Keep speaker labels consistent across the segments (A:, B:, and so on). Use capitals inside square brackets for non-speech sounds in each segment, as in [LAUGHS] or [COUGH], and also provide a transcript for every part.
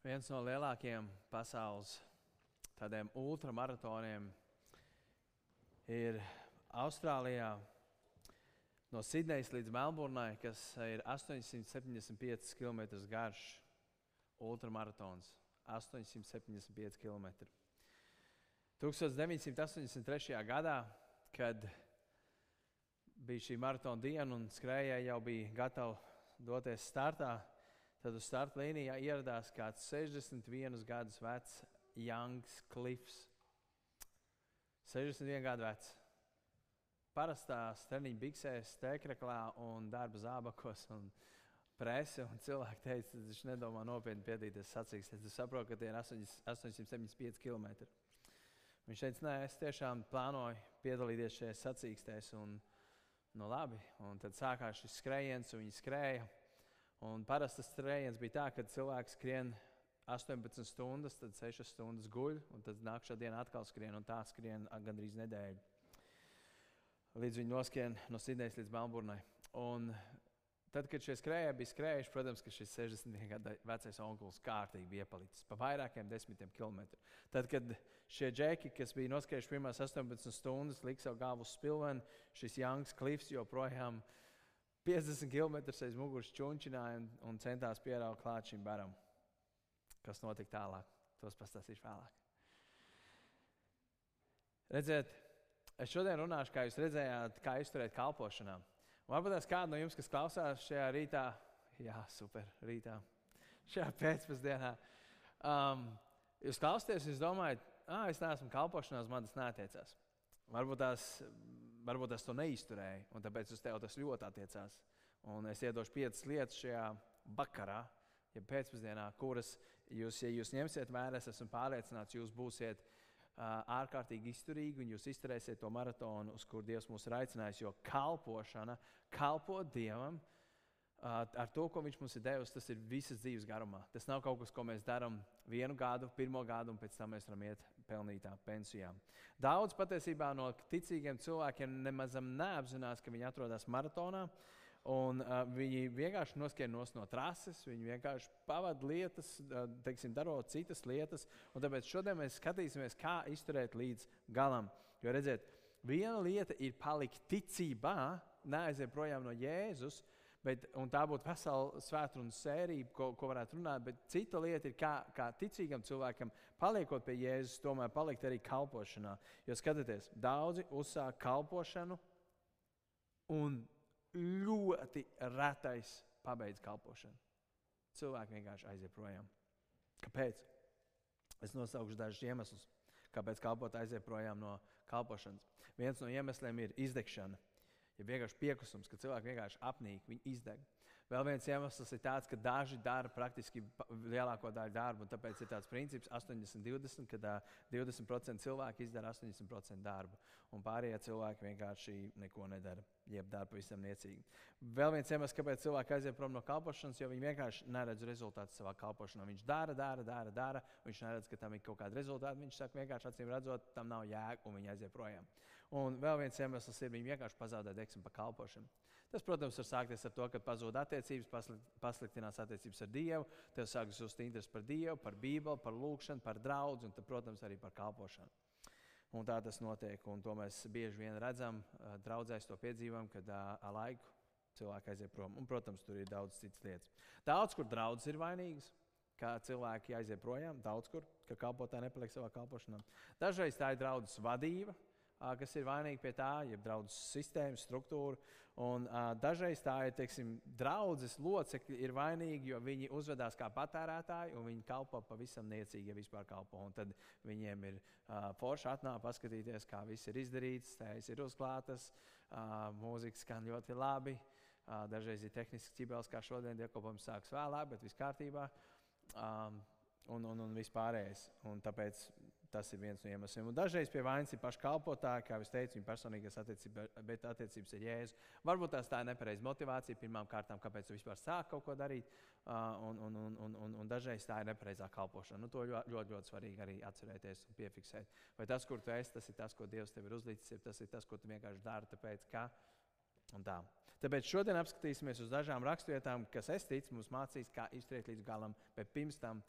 A: Viens no lielākajiem pasaules tādiem ultramaratoniem ir Austrālijā. No Sidnejas līdz Melburnai, kas ir 875 km garš, ultramaratons. 875 km. 1983. gadā, kad bija šī maratona diena un skrējēji jau bija gatavi doties startā, Tad uz starta līnijā ieradās kāds 61 gadus vecs Youngs Cliffs. 61 gadu vecs. Parastās treniņa biksēs, stēkraklā un darba zābakos. Un prese un cilvēki teica, ka viņš nedomā nopietni piedalīties sacīkstēs. Es saprotu, ka tie ir 875 km. Viņš teica, nē, es tiešām plānoju piedalīties šajās sacīkstēs. Un, nu, labi. un tad sākās šis skrējiens, un viņi skrēja. Un parasti tas skrējiens bija tā, ka cilvēks skrien 18 stundas, tad 6 stundas guļ, un tad nākamā diena atkal skrien, un tā skrien gandrīz nedēļu. Līdz viņi noskrien no Sidnejas līdz Melburnai. Un tad, kad šie skrējēji bija skrējuši, protams, ka šis 60 gadu vecais onkulis kārtīgi bija iepalicis pa vairākiem desmitiem kilometriem. Tad, kad šie džeki, kas bija noskrējuši pirmās 18 stundas, lika savu galvu uz spilvenu, šis Janks Klifs joprojām bija 50 km aiz muguras čūniņķināja un, un centās pieraugt klāt šim baram. Kas notika tālāk, tos pastāstīšu vēlāk. Redziet, es šodien runāšu, kā jūs redzējāt, kā izturēt kalpošanā. Varbūt tas kāds no jums, kas klausās šajā rītā, jā, super, rītā, šajā pēcpusdienā. Um, jūs klausāties, jūs domājat, ah, es neesmu kalpošanā, man tas neatiecās. Varbūt tās varbūt es to neizturēju, un tāpēc uz tevi tas ļoti attiecās. Un es iedošu piecas lietas šajā vakarā, ja pēcpusdienā, kuras jūs, ja jūs ņemsiet vērā, es esmu pārliecināts, jūs būsiet uh, ārkārtīgi izturīgi un jūs izturēsiet to maratonu, uz kur Dievs mūs ir aicinājis. Jo kalpošana, kalpot Dievam, uh, ar to, ko viņš mums ir devis, tas ir visas dzīves garumā. Tas nav kaut kas, ko mēs darām vienu gadu, pirmo gadu, un pēc tam mēs varam iet pelnītā pensijā. Daudz patiesībā no ticīgiem cilvēkiem nemaz neapzinās, ka viņi atrodas maratonā. Un, uh, viņi vienkārši noskrien no trases, viņi vienkārši pavadīja lietas, uh, teiksim, darot citas lietas. Tāpēc šodien mēs skatīsimies, kā izturēt līdz galam. Jo redziet, viena lieta ir palikt ticībā, neaiziet projām no Jēzus, Bet, tā būtu vesela svētdienas sērija, ko, ko varētu runāt. Bet cita lieta ir, kā, kā ticīgam cilvēkam, paliekot pie Jēzus, tomēr palikt arī kalpošanā. Jo skatieties, daudzi uzsāk kalpošanu, un ļoti retais pabeidz kalpošanu. Cilvēki vienkārši aiziet projām. Kāpēc? Es nosaukšu dažus iemeslus, kāpēc kalpot aiziet projām no kalpošanas. Viens no iemesliem ir izdegšana ja vienkārši piekusums, ka cilvēki vienkārši apnīk, viņi izdeg. Vēl viens iemesls ir tāds, ka daži dara praktiski lielāko daļu darbu. Tāpēc ir tāds princips 80-20, kad uh, 20% cilvēki izdara 80% darbu, un pārējie cilvēki vienkārši neko nedara jeb dara pavisam niecīgi. Vēl viens iemesls, kāpēc cilvēki aiziet prom no kalpošanas, jo viņi vienkārši neredz rezultātu savā kalpošanā. Viņš dara, dara, dara, dara, viņš neredz, ka tam ir kaut kāda rezultāta. Viņš saka, vienkārši acīm redzot, tam nav jēga, un viņi aiziet projām. Un vēl viens iemesls ir, viņi vienkārši pazaudē deksmu par kalpošanu. Tas, protams, var sākties ar to, ka pazūd attiecības, pasliktinās attiecības ar Dievu, tev sākas just interesi par Dievu, par Bībeli, par lūgšanu, par draugu un, tad, protams, arī par kalpošanu. Un tā tas notiek. Un to mēs bieži vien redzam, draudzēs to piedzīvojam, kad ar laiku cilvēki aiziet prom. Un, protams, tur ir daudz citas lietas. Daudz, kur draudzes ir vainīgas, kā cilvēki aiziet projām, daudz kur, ka kalpotāji nepaliek savā kalpošanā. Dažreiz tā ir draudzes vadība, kas ir vainīgi pie tā, jeb draudzes sistēmas, struktūra. Un, uh, dažreiz tā ir, teiksim, draudzes locekļi ir vainīgi, jo viņi uzvedās kā patērētāji un viņi kalpo pavisam niecīgi, ja vispār kalpo. Un tad viņiem ir uh, forši atnākt, paskatīties, kā viss ir izdarīts, tējas ir uzklātas, uh, mūzika skan ļoti labi. Uh, dažreiz ir tehnisks ķibels, kā šodien dievkalpojums sāks vēlāk, bet viss kārtībā. Um, un, un, un vispārējais. Un tāpēc Tas ir viens no iemesliem. Un dažreiz pie vainas ir paši kalpotāji, kā jau teicu, viņa personīgās attiecības, bet attiecības ir jēzus. Varbūt tās tā ir nepareiza motivācija pirmām kārtām, kāpēc tu vispār sāki kaut ko darīt. Uh, un, un, un, un, un, un dažreiz tā ir nepareizā kalpošana. Nu, to ļoti, ļoti, ļoti svarīgi arī atcerēties un piefiksēt. Vai tas, kur tu esi, tas ir tas, ko Dievs tev ir uzlicis, tas ir tas, ko tu vienkārši dari. Tāpēc, ka, tā. Tāpēc šodien apskatīsimies uz dažām raksturvietām, kas es ticu, mums mācīs, kā izturēt līdz galam, bet pirms tam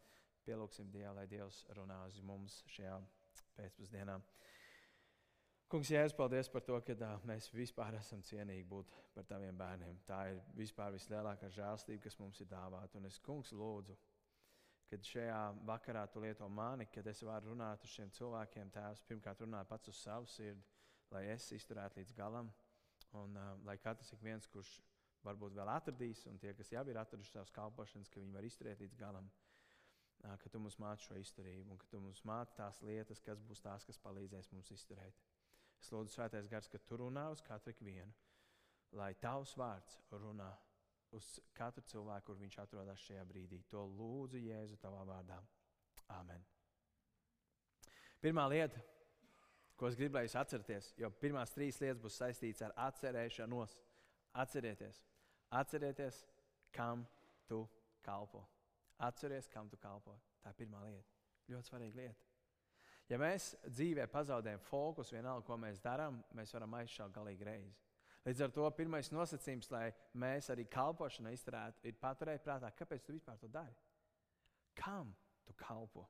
A: Pielūgsim Dievu, lai Dievs runā uz mums šajā pēcpusdienā. Kungs, Jēzus, paldies par to, ka uh, mēs vispār esam cienīgi būt par taviem bērniem. Tā ir vispār vislielākā žēlstība, kas mums ir dāvāta. Un es, Kungs, lūdzu, kad šajā vakarā tu lieto mani, kad es varu runāt uz šiem cilvēkiem, Tēvs, pirmkārt runāt pats uz savu sirdi, lai es izturētu līdz galam. Un uh, lai katrs ik viens, kurš varbūt vēl atradīs, un tie, kas jau ir atraduši savus kalpošanas, ka viņi var izturēt līdz galam, ka tu mums māci šo izturību, un ka tu mums māci tās lietas, kas būs tās, kas palīdzēs mums izturēt. Es lūdzu, Svētais Gars, ka tu runā uz katru vienu, lai tavs vārds runā uz katru cilvēku, kur viņš atrodas šajā brīdī. To lūdzu Jēzu tavā vārdā. Amen. Pirmā lieta, ko es gribēju atcerēties, jo pirmās trīs lietas būs saistītas ar atcerēšanos. Atcerieties, atcerieties, kam tu kalpo. Atceries, kam tu kalpo. Tā ir pirmā lieta. Ļoti svarīga lieta. Ja mēs dzīvē pazaudējam fokusu, vienalga, ko mēs darām, mēs varam aizšaut galīgi reizi. Līdz ar to pirmais nosacījums, lai mēs arī kalpošanā izturētu, ir paturēt prātā, kāpēc tu vispār to dari. Kam tu kalpo?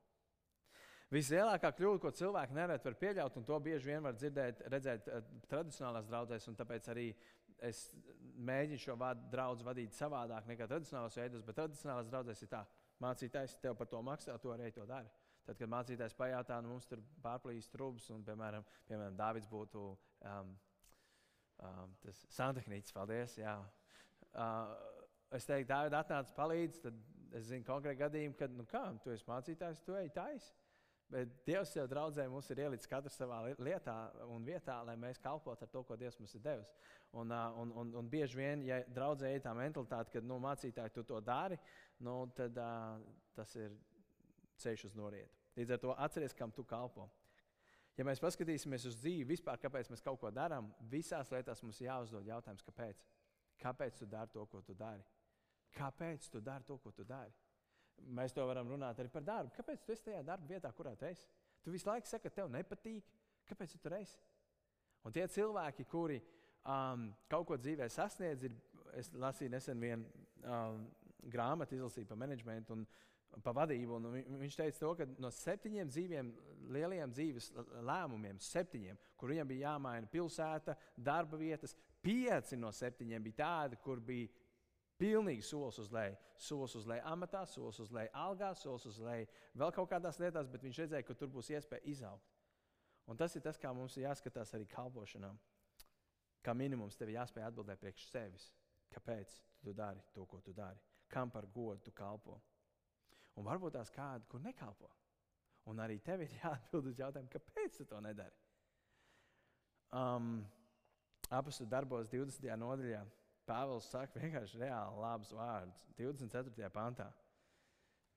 A: Vislielākā kļūda, ko cilvēki nereti var pieļaut, un to bieži vien var dzirdēt, redzēt uh, tradicionālās draudzēs, un tāpēc arī es mēģinu šo draugu vadīt savādāk nekā tradicionālās veidos, bet tradicionālās draudzēs ir tā, mācītājs tev par to maksā, to arī to dara. Tad, kad mācītājs pajautā, nu, mums tur pārplīst trūks, un, piemēram, piemēram Dārvids būtu um, um, tas santehnicis, paldies. Jā. Uh, es teiktu, Dārvid, atnāc palīdz, tad es zinu konkrēti gadījumu, kad, nu kā, tu esi mācītājs, tu ej tais. Bet Dievs jau draudzē mums ir ielicis katrs savā lietā un vietā, lai mēs kalpotu ar to, ko Dievs mums ir devis. Un, uh, un, un, un bieži vien, ja draudzē ir tā mentalitāte, ka nu, mācītāji tu to dari, nu, tad uh, tas ir ceļš uz norietu. Līdz ar to atceries, kam tu kalpo. Ja mēs paskatīsimies uz dzīvi, vispār, kāpēc mēs kaut ko darām, visās lietās mums jāuzdod jautājums, kāpēc. Kāpēc tu dari to, ko tu dari? Kāpēc tu dari to, ko tu dari? Mēs to varam runāt arī par darbu. Kāpēc tu esi tajā darba vietā, kurā tu esi? Tu visu laiku saki, ka tev nepatīk. Kāpēc tu tur esi? Un tie cilvēki, kuri um, kaut ko dzīvē sasniedz, ir, es lasīju nesen vienu um, grāmatu, izlasīju par menedžmentu. Un, pa vadību. Viņš teica, to, ka no septiņiem dzīviem, lieliem dzīves lēmumiem, septiņiem, kur viņam bija jāmaina pilsēta, darba vietas, pieci no septiņiem bija tādi, kur bija pilnīgi solis uz leju. Solis uz leju amatā, solis uz leju algā, solis uz leju vēl kaut kādās lietās, bet viņš redzēja, ka tur būs iespēja izaugt. Un tas ir tas, kā mums ir jāskatās arī kalpošanā. Kā minimums tev jāspēj atbildēt priekš sevis. Kāpēc tu dari to, ko tu dari? Kam par godu tu kalpo? Un varbūt tās kāda, kur nekalpo. Un arī tev ir jāatbild uz jautājumu, kāpēc tu to nedari. Um, Apastu darbos 20. nodaļā Pāvils saka vienkārši reāli labus vārdus. 24. pantā.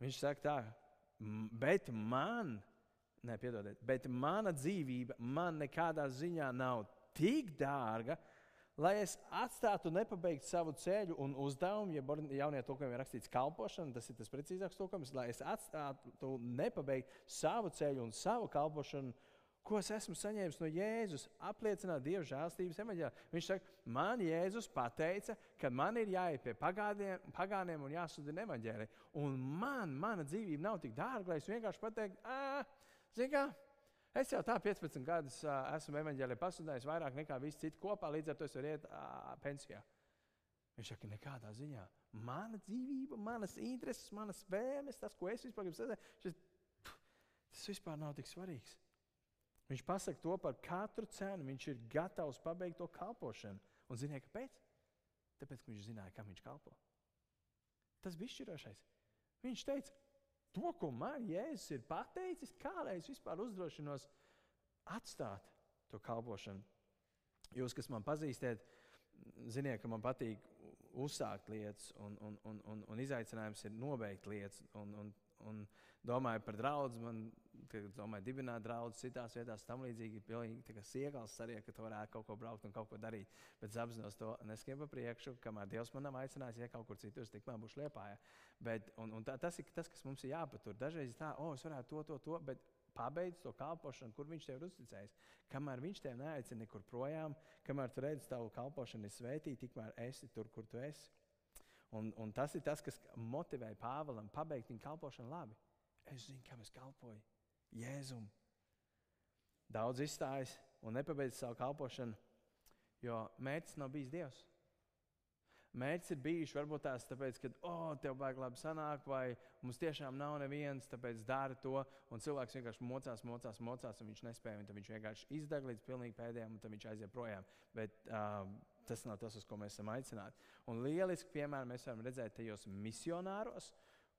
A: Viņš saka tā, bet man, nepiedodiet, bet mana dzīvība man nekādā ziņā nav tik dārga, lai es atstātu nepabeigtu savu ceļu un uzdevumu, ja jaunajā tulkojumā ir rakstīts kalpošana, tas ir tas precīzāks tulkojums, lai es atstātu nepabeigtu savu ceļu un savu kalpošanu, ko es esmu saņēmis no Jēzus, apliecināt Dieva žēlstības evaņģēlā. Viņš saka, man Jēzus pateica, ka man ir jāiet pie pagādiem, pagāniem un jāsudina evaņģēlī. Un man, mana dzīvība nav tik dārga, lai es vienkārši pateiktu, zini kā, Es jau tā 15 gadus uh, esmu evanģēlī pasludinājis vairāk nekā visi citi kopā, līdz ar to es varu iet uh, pensijā. Viņš saka, nekādā ziņā. Mana dzīvība, manas intereses, manas vēlmes, tas, ko es vispār gribu sasniegt, tas vispār nav tik svarīgs. Viņš pasaka to par katru cenu. Viņš ir gatavs pabeigt to kalpošanu. Un ziniet, kāpēc? Tāpēc, ka viņš zināja, kam viņš kalpo. Tas bija izšķirošais. Viņš teica, to, ko man Jēzus ir pateicis, kā lai es vispār uzdrošinos atstāt to kalpošanu. Jūs, kas man pazīstat, ziniet, ka man patīk uzsākt lietas, un, un, un, un, un izaicinājums ir nobeigt lietas. Un, un, un domāju par draugu, man domāju, dibināt draugus citās vietās, tam līdzīgi. Pilnīgi siegals arī, ka tu varētu kaut ko braukt un kaut ko darīt. Bet es apzinos to neskiem pa priekšu, kamēr Dievs man nav aicinājis, ja kaut kur citur, tikmēr būšu liepājā. Bet, un, un tā, tas ir tas, kas mums ir jāpatur. Dažreiz tā, o, oh, es varētu to, to, to. Bet, Pabeidz to kalpošanu, kur viņš tev ir uzticējis. Kamēr viņš tev neaicina nekur projām, kamēr tu redzi, tavu kalpošanu ir svētīta, tikmēr esi tur, kur tu esi. Un, un tas ir tas, kas motivēja Pāvēlam pabeigt viņa kalpošanu labi. Es zinu, kam es kalpoju. Jēzum. Daudz izstājas un nepabeidz savu kalpošanu, jo mērķis nav bijis Dievs. Mērķis ir bijis varbūt tās, tāpēc, ka, oh, tev vajag labi sanākt, vai mums tiešām nav neviens, tāpēc dari to. Un cilvēks vienkārši mocās, mocās, mocās, un viņš nespēja. Un viņš vienkārši izdeg līdz pilnīgi pēdējiem, un viņš aiziet projām. Bet uh, tas nav tas, uz ko mēs esam aicināti. Un lieliski piemēram mēs varam redzēt tajos misionāros.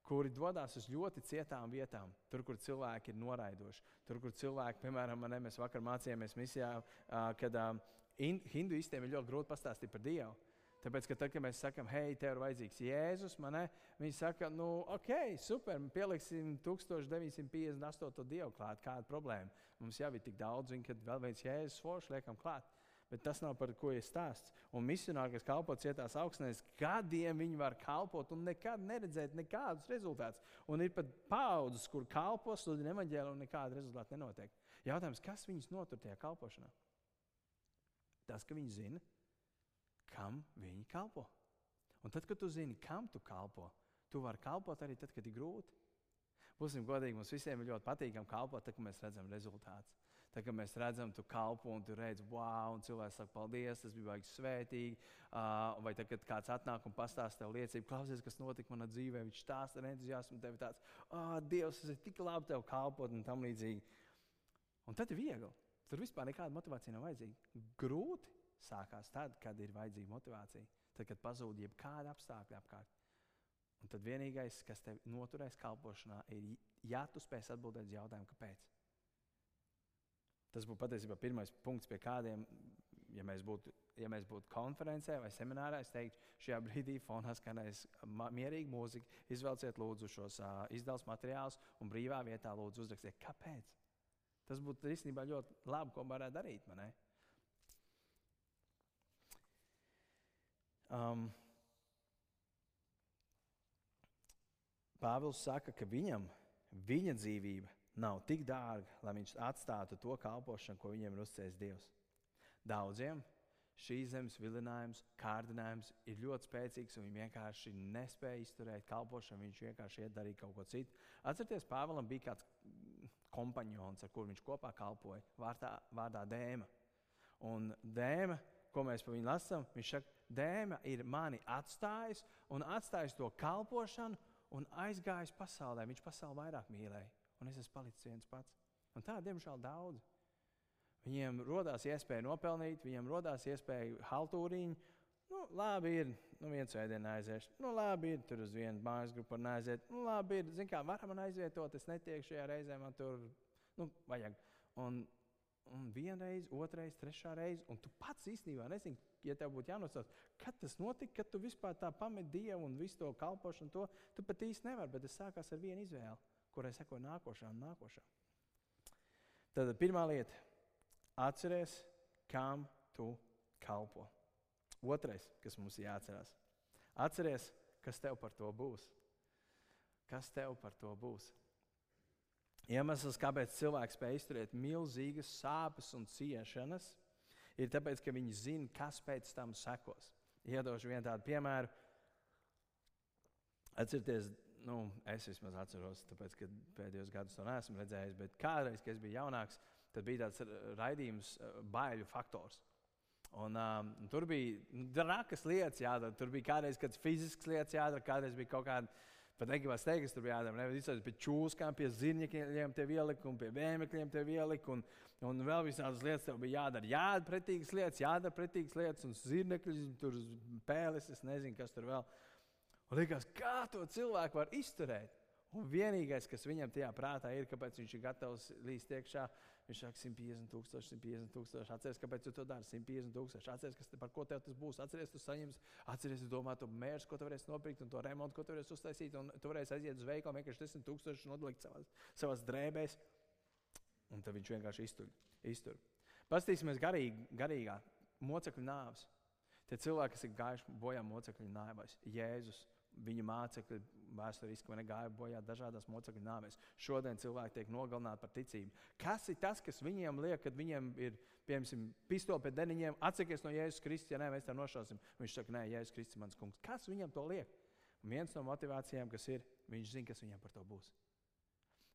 A: Kuri dodas uz ļoti cietām vietām, tur, kur cilvēki ir noraidoši. Tur, kur cilvēki, piemēram, man, mēs vakar mācījāmies misijā, kad hinduistiem ir ļoti grūti pastāstīt par Dievu. Tāpēc, ka tad, kad mēs sakām, hei, tev ir vajadzīgs Jēzus, man, viņi saka, nu, ok, super, pieliksim 1958. dievu klāt, kāda problēma. Mums jau ir tik daudz, un kad vēl viens Jēzus foršs liekam klāt. Bet tas nav par ko ir stāsts. Un misionāri, kas kalpo cietās augstnēs, gadiem viņi var kalpot un nekad neredzēt nekādus rezultātus. Un ir pat paudzes, kur kalpo, sludina evaņģēlu un nekāda rezultāta nenotiek. Jautājums, kas viņus notur tajā kalpošanā? Tas, ka viņi zina, kam viņi kalpo. Un tad, kad tu zini, kam tu kalpo, tu vari kalpot arī tad, kad ir grūti. Būsim godīgi, mums visiem ir ļoti patīkami kalpot, tad, kad mēs redzam rezultātus. Tad, kad mēs redzam, tu kalpo un tu redz, wow, un cilvēks saka, paldies, tas bija baigi svētīgi. Uh, vai tad, kad kāds atnāk un pastāsta tev liecību, klausies, kas notika manā dzīvē, viņš stāsta ar entuziasmu, tev ir tāds, ah, oh, Dievs, tas ir tik labi tev kalpot un tam līdzīgi. Un tad ir viegli. Tur vispār nekāda motivācija nav vajadzīga. Grūti, sākās tad, kad ir vajadzīga motivācija, tad, kad pazūd jebkāda apstākļa apkārt. Un tad vienīgais, kas tev noturēs kalpošanā, ir, ja tu spēsi atbildēt uz jautājumu, kāpēc. Tas būtu patiesībā pirmais punkts, pie kādiem, ja mēs būtu, ja mēs būtu konferencē vai seminārā, es teiktu, šajā brīdī fonā skanēs mierīga mūzika, izvelciet lūdzu šos uh, izdevuma materiālus un brīvā vietā lūdzu uzrakstiet, kāpēc. Tas būtu īstenībā ļoti labi, ko varētu darīt. Man, Um, Pāvils saka, ka viņam viņa dzīvība nav tik dārga, lai viņš atstātu to kalpošanu, ko viņam ir uzcējis Dievs. Daudziem šīs zemes vilinājums, kārdinājums ir ļoti spēcīgs, un viņi vienkārši nespēja izturēt kalpošanu. Viņš vienkārši iet darīt kaut ko citu. Atcerieties, Pāvēlam bija kāds kompanions, ar kuriem viņš kopā kalpoja, vārdā, vārdā Dēma. Un Dēma, ko mēs par viņu lasām, viņš saka, dēma ir mani atstājis un atstājis to kalpošanu un aizgājis pasaulē. Viņš pasauli vairāk mīlēja, un es esmu palicis viens pats. Un tā, diemžēl, daudz. Viņiem radās iespēja nopelnīt, viņiem radās iespēja haltūriņu. Nu, labi, ir nu, viens vēdiens aizies. Nu, labi, ir tur uz vienu mājas grupu aiziet. Nu, labi, ir, zin kā, varam man aizvietot, es netieku šajā reizē, man tur, nu, vajag. Un, un vienreiz, otrreiz, trešā reize, un tu pats īstenībā nezini, ja tev būtu jānosauc, kad tas notika, kad tu vispār tā pameti Dievu un visu to kalpošanu, to tu pat īsti nevari. Bet tas sākās ar vienu izvēli, kurai seko nākošā un nākošā. Tad pirmā lieta - atceries, kam tu kalpo. Otrais, kas mums jāatcerās, atceries, kas tev par to būs. Kas tev par to būs? Iemesls, kāpēc cilvēks spēj izturēt milzīgas sāpes un ciešanas, ir tāpēc, ka viņi zina, kas pēc tam sekos. Iedošu vienu tādu piemēru. Atcerieties, nu, es vismaz atceros, tāpēc, ka pēdējos gados to neesmu redzējis, bet kādreiz, kad es biju jaunāks, tad bija tāds raidījums, uh, baiļu faktors. Un, um, tur bija drakas lietas jādara. Tur bija kādreiz kādas fiziskas lietas jādara, kādreiz bija kaut kāda Pat negribas teikt, kas tur bija jādara. Nevis izsaka pie čūskām, pie zirņiem tev ielika un pie vēmekļiem tev ielika. Un, un vēl visādas lietas tev bija jādara. Jādara pretīgas lietas, jādara pretīgas lietas un zirnekļus, tur pēles, es nezinu, kas tur vēl. Un liekas, kā to cilvēku var izturēt? Un vienīgais, kas viņam tajā prātā ir, kāpēc viņš ir gatavs līst iekšā, viņš saka, 150 tūkstoši, 150 tūkstoši. Atcerieties, kāpēc tu to dari, 150 tūkstoši. Atcerieties, kas par ko tev tas būs. Atcerieties, tu saņemsi, atcerieties, domā, tu mērķis, ko tu varēsi nopirkt, un to remontu, ko tu varēsi uztaisīt, un tu varēsi aiziet uz veikalu, vienkārši 10 tūkstoši nodlikt savās, savās drēbēs. Un tad viņš vienkārši iztur. iztur. Pastīsimies garīgi, garīgā mocekļu nāves. Tie cilvēki, kas ir gājuši bojā mocekļu nāvēs, Jēzus viņa mācekļi vēsturiski gāja bojā dažādās mocekļu nāvēs. Šodien cilvēki tiek nogalināti par ticību. Kas ir tas, kas viņiem liek, kad viņiem ir piemēram pistole pie deniņiem, atsakies no Jēzus Kristus, ja nē, mēs tā nošausim. Viņš saka, nē, Jēzus Kristus ir mans kungs. Kas viņam to liek? Un viens no motivācijām, kas ir, viņš zina, kas viņam par to būs.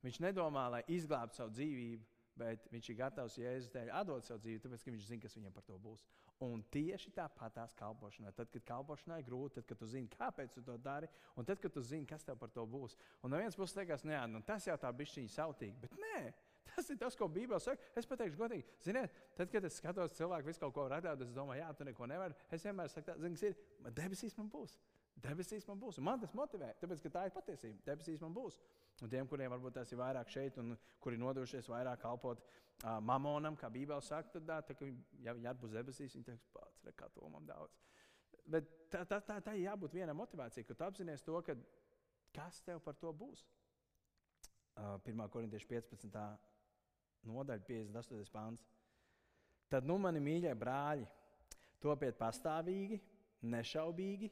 A: Viņš nedomā, lai izglābtu savu dzīvību, bet viņš ir gatavs Jēzus dēļ atdot savu dzīvību, tāpēc ka viņš zina, kas viņam par to būs. Un tieši tāpat tās kalpošanā, tad, kad kalpošanā ir grūti, tad, kad tu zini, kāpēc tu to dari, un tad, kad tu zini, kas tev par to būs. Un no vienas puses liekas, nu, jā, nu, tas jau tā bišķiņa sautīgi, bet nē. Tas ir tas, ko Bībelē saka. Es pateikšu, godīgi, ziniet, tad, kad es skatos cilvēku visu kaut ko radīt, es domāju, jā, tu neko nevari. Es vienmēr saku, zini, kas ir, debesīs man būs. Debesīs man būs. Un man tas motivē, tāpēc, ka tā ir patiesība. Debesīs man būs. Un tiem, kuriem varbūt tas ir vairāk šeit, un kuri nodošies vairāk kalpot uh, mamonam, kā Bībelē saka, tad, tā, tā, ja viņi atbūs debesīs, viņi teiks, pats, kā to man daudz. Bet tā, tā, tā, tā ir jābūt vienai motivācijai, ka tu apzinājies to, ka kas tev par to būs. Uh, 1. korintiešu 15. nodaļa, 58. pāns. Tad, nu, mani mīļie brāļi, topiet pastāvīgi, nešaubīgi,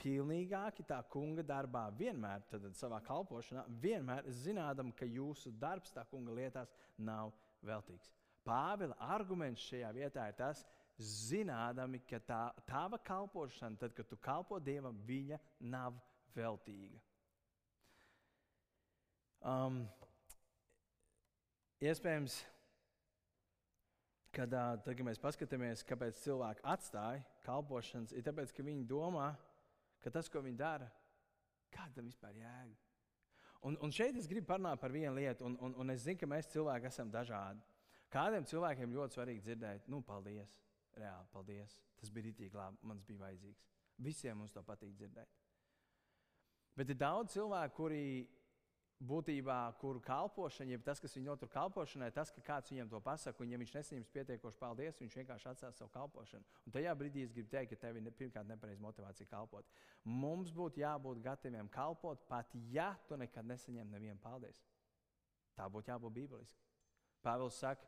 A: pilnīgāki tā kunga darbā, vienmēr, tad savā kalpošanā, vienmēr zinādam, ka jūsu darbs tā kunga lietās nav veltīgs. Pāvila arguments šajā vietā ir tas, zinādami, ka tā tava kalpošana, tad, kad tu kalpo Dievam, viņa nav veltīga. Um, iespējams, kad, tad, kad mēs paskatāmies, kāpēc cilvēki atstāja kalpošanas, ir tāpēc, ka viņi domā, ka tas, ko viņi dara, kādam vispār jēga. Un, un šeit es gribu parunāt par vienu lietu, un, un, un es zinu, ka mēs cilvēki esam dažādi. Kādiem cilvēkiem ļoti svarīgi dzirdēt, nu, paldies, reāli, paldies. Tas bija rītīgi labi, man bija vajadzīgs. Visiem mums to patīk dzirdēt. Bet ir daudz cilvēku, kuri būtībā, kuru kalpošana, jeb tas, kas viņu notur kalpošanai, tas, ka kāds viņam to pasaka, un ja viņš nesaņems pietiekoši paldies, viņš vienkārši atstās savu kalpošanu. Un tajā brīdī es gribu teikt, ka tev ir pirmkārt nepareiza motivācija kalpot. Mums būtu jābūt gataviem kalpot, pat ja tu nekad nesaņem nevienu paldies. Tā būtu jābūt bībeliski. Pāvils saka,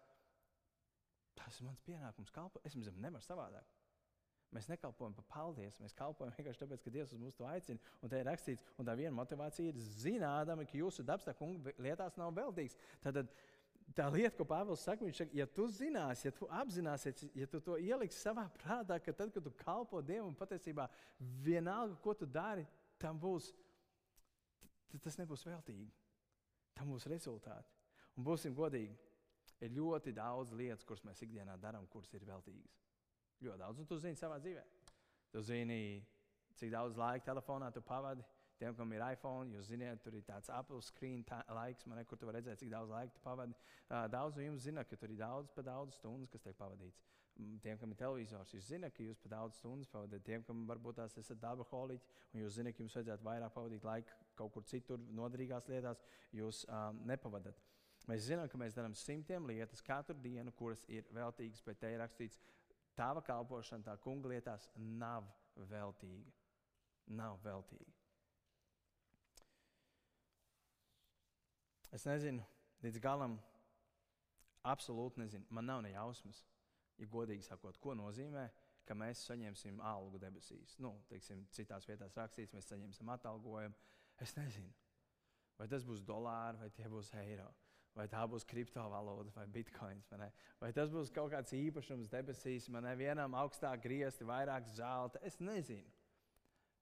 A: tas ir mans pienākums kalpot. Es jums nevaru savādāk. Mēs nekalpojam par paldies, mēs kalpojam vienkārši tāpēc, ka Dievs mums to aicina. Un tā ir rakstīts, un tā viena motivācija ir zinādama, ka jūsu darbs tā kunga lietās nav veltīgs. Tad tā lieta, ko Pāvils saka, viņš saka, ja tu zināsi, ja tu apzināsies, ja tu to ieliksi savā prātā, ka tad, kad tu kalpo Dievam, patiesībā vienalga, ko tu dari, tam būs, tas nebūs veltīgi. Tam būs rezultāti. Un būsim godīgi, ir ļoti daudz lietas, kuras mēs ikdienā darām, kuras ir veltīgas. Ļoti daudz, un tu zini savā dzīvē. Tu zini, cik daudz laika telefonā tu pavadi. Tiem, kam ir iPhone, jūs zināt, tur ir tāds Apple screen laiks, man, kur tu vari redzēt, cik daudz laika tu pavadi. Uh, daudz no jums zina, ka tur ir daudz, pa daudz stundas, kas tiek pavadīts. Tiem, kam ir televizors, jūs zināt, ka jūs pa daudz stundas pavadāt. Tiem, kam varbūt tās esat darba holiķi, un jūs zināt, ka jums vajadzētu vairāk pavadīt laiku kaut kur citur, noderīgās lietās, jūs um, nepavadat. Mēs zinām, ka mēs darām simtiem lietas katru dienu, kuras ir veltīgas, bet te ir rakstīts, Tava kalpošana, tā kunga lietās nav veltīga. Nav veltīga. Es nezinu, līdz galam, absolūti nezinu. Man nav ne jausmas, ja godīgi sakot, ko nozīmē, ka mēs saņemsim algu debesīs. Nu, teiksim, citās vietās rakstīts, mēs saņemsim atalgojumu. Es nezinu, vai tas būs dolāri vai tie būs eiro vai tā būs kriptovalūta vai bitkoins. Vai, vai tas būs kaut kāds īpašums debesīs, man vienam augstāk griezti, vairāk zelta. Es nezinu.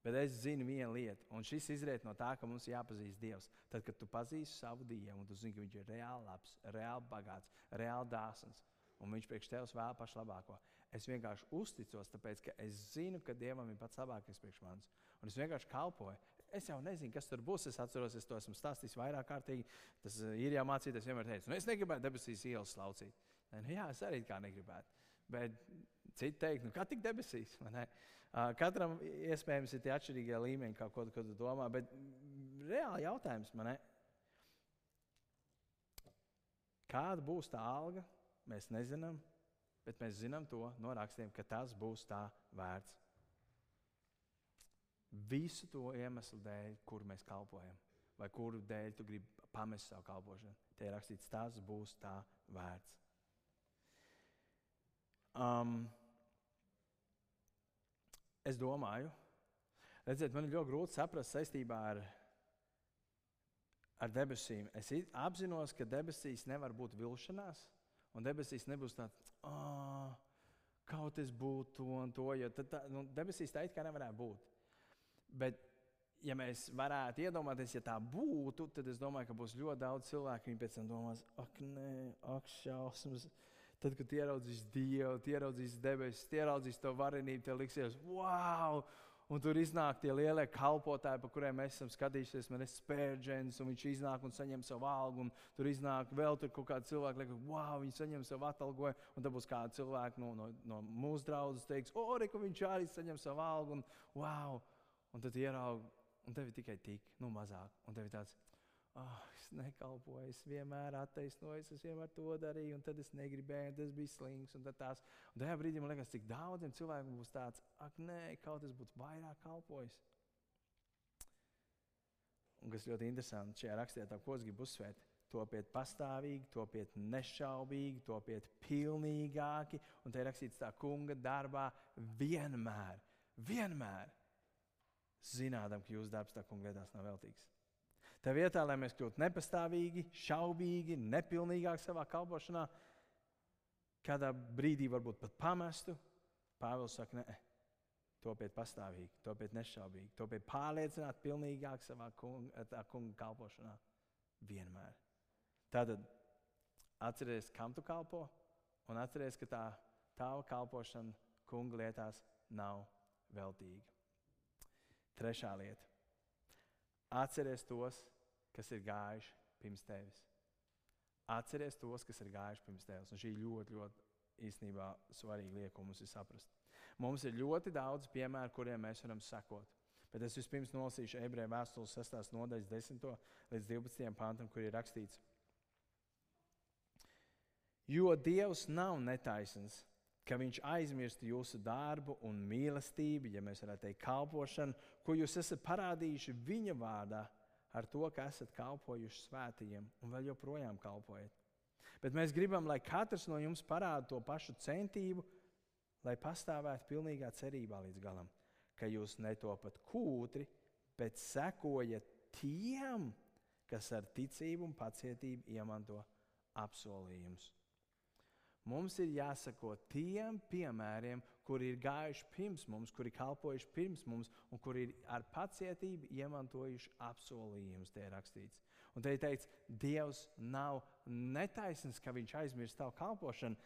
A: Bet es zinu vienu lietu, un šis izriet no tā, ka mums jāpazīst Dievs. Tad, kad tu pazīsti savu Dievu, un tu zini, ka Viņš ir reāli labs, reāli bagāts, reāli dāsns, un Viņš priekš tevis vēl pašu labāko. Es vienkārši uzticos, tāpēc ka es zinu, ka Dievam ir pats labākais priekš manis. Un es vienkārši kalpoju es jau nezinu, kas tur būs. Es atceros, es to esmu stāstījis vairāk kārtīgi. Tas eh, ir jau mācīties, es vienmēr teicu, nu, es negribētu debesīs ielas slaucīt. Ne, nu, jā, es arī kā negribētu. Bet citi teikt, nu, kā tik debesīs? [LAUGHS] Katram iespējams ir tie atšķirīgie līmeņi, kā ko, ko tu domā. Bet reāli jautājums man ir, kāda būs tā alga? Mēs nezinām, bet mēs zinām to no rakstiem, ka tas būs tā vērts. Visu to iemeslu dēļ, kur mēs kalpojam, vai kuru dēļ tu gribi pamest savu kalpošanu. Te ir rakstīts, tas būs tā vērts. Um, es domāju, redziet, man ir ļoti grūti saprast saistībā ar, ar debesīm. Es apzinos, ka debesīs nevar būt vilšanās, un debesīs nebūs tāds, oh, kaut es būtu un to. Jo tad, tā, nu, debesīs tā it kā nevarētu būt. Bet ja mēs varētu iedomāties, ja tā būtu, tad es domāju, ka būs ļoti daudz cilvēku, viņi pēc tam domās, ak, nē, ak, šausmas. Tad, kad ieraudzīs Dievu, ieraudzīs debesis, ieraudzīs to varenību, tev liksies, wow! Un tur iznāk tie lielie kalpotāji, par kuriem mēs esam skatījušies. Man ir spērģents, un viņš iznāk un saņem savu algu. Tur iznāk vēl tur kaut kāda cilvēka, liekas, wow, viņi saņem savu atalgojumu. Un tad būs kāda cilvēka no, no, no mūsu draudzes, teiks, o, re, ka viņš arī saņem savu algu. Un, wow! Un tad ieraug, un tev ir tikai tik, nu mazāk. Un tev ir tāds, oh, es nekalpoju, es vienmēr attaisnoju, es vienmēr to darīju, un tad es negribēju, tas bija slings. Un, tās, un tajā brīdī man liekas, cik daudziem cilvēkiem būs tāds, ak, nē, kaut kas būtu vairāk kalpojis. Un kas ļoti interesanti šajā rakstā, ko es gribu uzsvērt, topiet pastāvīgi, topiet nešaubīgi, topiet pilnīgāki. Un te ir rakstīts tā kunga darbā vienmēr, vienmēr zinādam, ka jūsu darbs tā kunga lietās nav veltīgs. Tā vietā, lai mēs kļūtu nepastāvīgi, šaubīgi, nepilnīgāki savā kalpošanā, kādā brīdī varbūt pat pamestu, Pāvils saka, nē, topiet pastāvīgi, topiet nešaubīgi, topiet pārliecināti, pilnīgāk savā kunga, kunga kalpošanā. Vienmēr. Tātad atcerieties, kam tu kalpo, un atcerieties, ka tā tava kalpošana kunga lietās nav veltīga. Trešā lieta. Atcerieties tos, kas ir gājuši pirms tevis. Atceries tos, kas ir gājuši pirms tevis. Un šī ļoti, ļoti īstenībā svarīga lieta, ko mums ir saprast. Mums ir ļoti daudz piemēru, kuriem mēs varam sekot. Bet es vispirms nolasīšu ebreju vēstules 6. nodaļas 10. līdz 12. pantam, kur ir rakstīts, jo Dievs nav netaisns, ka Viņš aizmirst jūsu darbu un mīlestību, ja mēs varētu teikt, kalpošanu, ko jūs esat parādījuši Viņa vārdā ar to, ka esat kalpojuši svētījiem un vēl joprojām kalpojat. Bet mēs gribam, lai katrs no jums parāda to pašu centību, lai pastāvētu pilnīgā cerībā līdz galam, ka jūs netopat kūtri, bet sekojat tiem, kas ar ticību un pacietību iemanto apsolījumus. Mums ir jāsako tiem piemēriem, kuri ir gājuši pirms mums, kuri kalpojuši pirms mums, un kuri ir ar pacietību iemantojuši apsolījumus. Te ir rakstīts. Un te ir teikts, Dievs nav netaisnīgs, ka Viņš aizmirst tavu kalpošanu.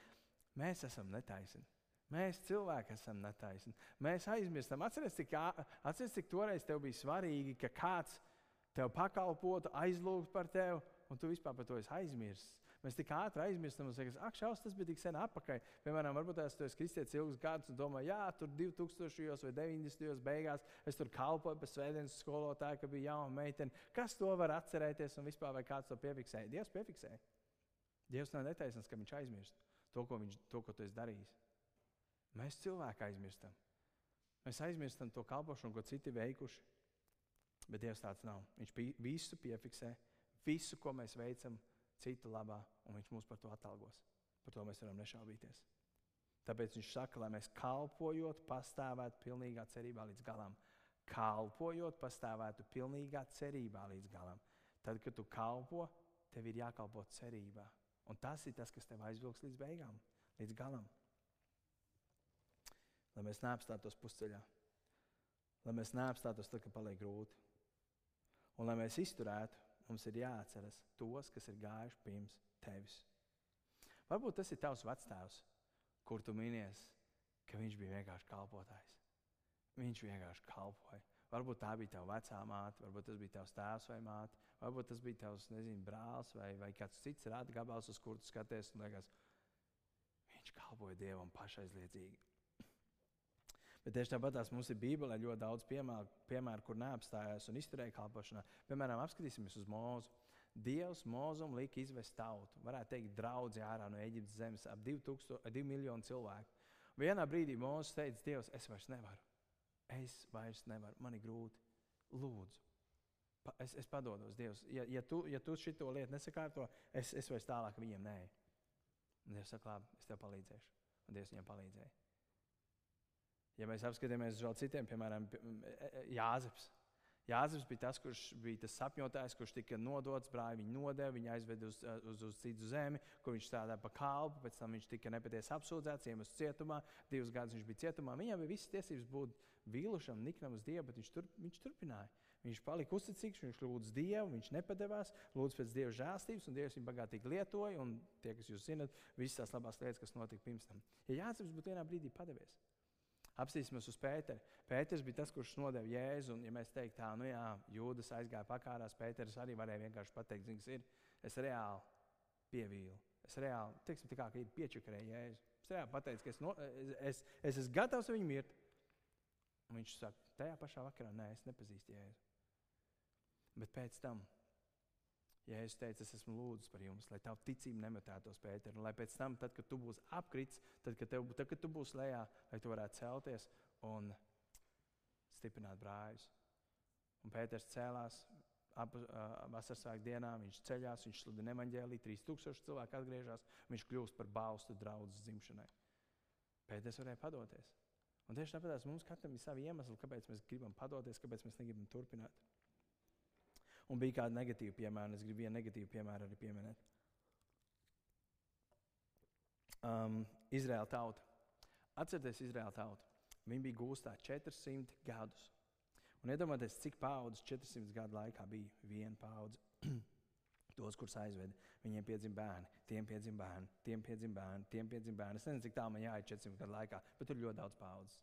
A: Mēs esam netaisni. Mēs cilvēki esam netaisni. Mēs aizmirstam. Atcerieties, cik, atceries, cik toreiz tev bija svarīgi, ka kāds tev pakalpotu, aizlūgtu par tevi, un tu vispār par to esi aizmirsis. Mēs tik ātri aizmirstam, un sakām, ak, šaus, tas bija tik sen atpakaļ. Piemēram, varbūt es esmu kristietis ilgus gadus un domāju, jā, tur 2000. vai 90. beigās es tur kalpoju pēc svētdienas skolotāja, ka bija jauna meitene. Kas to var atcerēties un vispār vai kāds to piefiksēja? Dievs piefiksēja. Dievs nav netaisnīgs, ka viņš aizmirst to, ko, viņš, to, ko tu esi darījis. Mēs cilvēki aizmirstam. Mēs aizmirstam to kalpošanu, ko citi veikuši. Bet Dievs tāds nav. Viņš visu piefiksē, visu, ko mēs veicam, citu labā, un viņš mūs par to atalgos. Par to mēs varam nešaubīties. Tāpēc viņš saka, lai mēs kalpojot, pastāvētu pilnīgā cerībā līdz galam. Kalpojot, pastāvētu pilnīgā cerībā līdz galam. Tad, kad tu kalpo, tev ir jākalpo cerībā. Un tas ir tas, kas tev aizvilks līdz beigām, līdz galam. Lai mēs neapstātos pusceļā, lai mēs neapstātos tad, kad paliek grūti. Un lai mēs izturētu, mums ir jāatceras tos, kas ir gājuši pirms tevis. Varbūt tas ir tavs vectēvs, kur tu minies, ka viņš bija vienkārši kalpotājs. Viņš vienkārši kalpoja. Varbūt tā bija tava vecā māte, varbūt tas bija tavs tēvs vai māte, varbūt tas bija tavs nezinu, brālis vai, vai kāds cits rāda gabals, uz kuru skaties liekas, viņš kalpoja Dievam pašaizliedzīgi. Bet tieši tāpat mums ir Bībelē ļoti daudz piemēru, piemēru kur neapstājās un izturēja kalpošanā. Piemēram, apskatīsimies uz mūzu. Dievs mūzum lika izvest tautu, varētu teikt, draugi ārā no Eģiptes zemes, ap 2 miljonu cilvēku. Vienā brīdī Mozus teica, Dievs, es vairs nevaru. Es vairs nevaru, man ir grūti. Lūdzu, pa, es, es padodos, Dievs. Ja, ja tu, ja tu šito lietu nesakārto, es, es vairs tālāk viņiem nē. Dievs saka, labi, es tev palīdzēšu. Un Dievs viņam palīdzēja. Ja mēs apskatāmies uz vēl citiem, piemēram, e, e, Jāzeps. Jāzeps bija tas, kurš bija tas sapņotājs, kurš tika nodots, brāļi viņu nodeva, viņu aizveda uz, e, uz, uz citu zemi, kur viņš strādāja par kalpu. Pēc tam viņš tika nepatiesi apsūdzēts, iemests cietumā. Divus gadus viņš bija cietumā. Viņam bija visas tiesības būt vīlušam, niknam uz Dievu, bet viņš, tur, viņš turpināja. Viņš palika uzticīgs, viņš lūdza Dievu, viņš nepadevās, lūdza pēc Dieva žēlstības, un Dievs viņu bagātīgi lietoja. Un tie, kas jūs zinat, visas tās labās lietas, kas notika pirms tam. Ja Jānis būtu vienā brīdī padevies, apstīsimies uz Pēteru. Pēters bija tas, kurš nodeva Jēzu. Un, ja mēs teiktu, tā, nu jā, Jūdas aizgāja pakārās, Pēters arī varēja vienkārši pateikt, zini, ir. Es reāli pievīlu. Es reāli, teiksim, tā kā ir piečakarēju Jēzu. Es reāli pateicu, ka es, no, es, es, es esmu gatavs viņu mirt. Un viņš saka, tajā pašā vakarā, nē, es nepazīstu Jēzu. Bet pēc tam, ja es teicu, es esmu lūdzis par jums, lai tavu ticību nemetētos Pēteru, un lai pēc tam, tad, kad tu būsi apkrits, tad, kad, tev, tad, kad tu būsi lejā, lai tu varētu celties un stiprināt brāļus. Un Pēters cēlās ap vasaras svētku dienā, viņš ceļās, viņš sludina evaņģēlī, 3000 cilvēku atgriežas, viņš kļūst par balstu draugu dzimšanai. Pēters varēja padoties. Un tieši tāpēc mums katram ir savi iemesli, kāpēc mēs gribam padoties, kāpēc mēs negribam turpināt. Un bija kāda negatīva piemēra, es gribu vienu negatīvu piemēru arī pieminēt. Um, Izraēla tauta. Atcerieties, Izraēla tauta. Viņi bija gūstā 400 gadus. Un iedomājieties, cik paudzes 400 gadu laikā bija viena paudze. [CLEARS THROAT] Tos, kurus aizveda, viņiem piedzima bērni, tiem piedzima bērni, tiem piedzima bērni, tiem piedzima bērni. Es nezinu, cik tālu man jāiet 400 gadu laikā, bet tur ir ļoti daudz paudzes.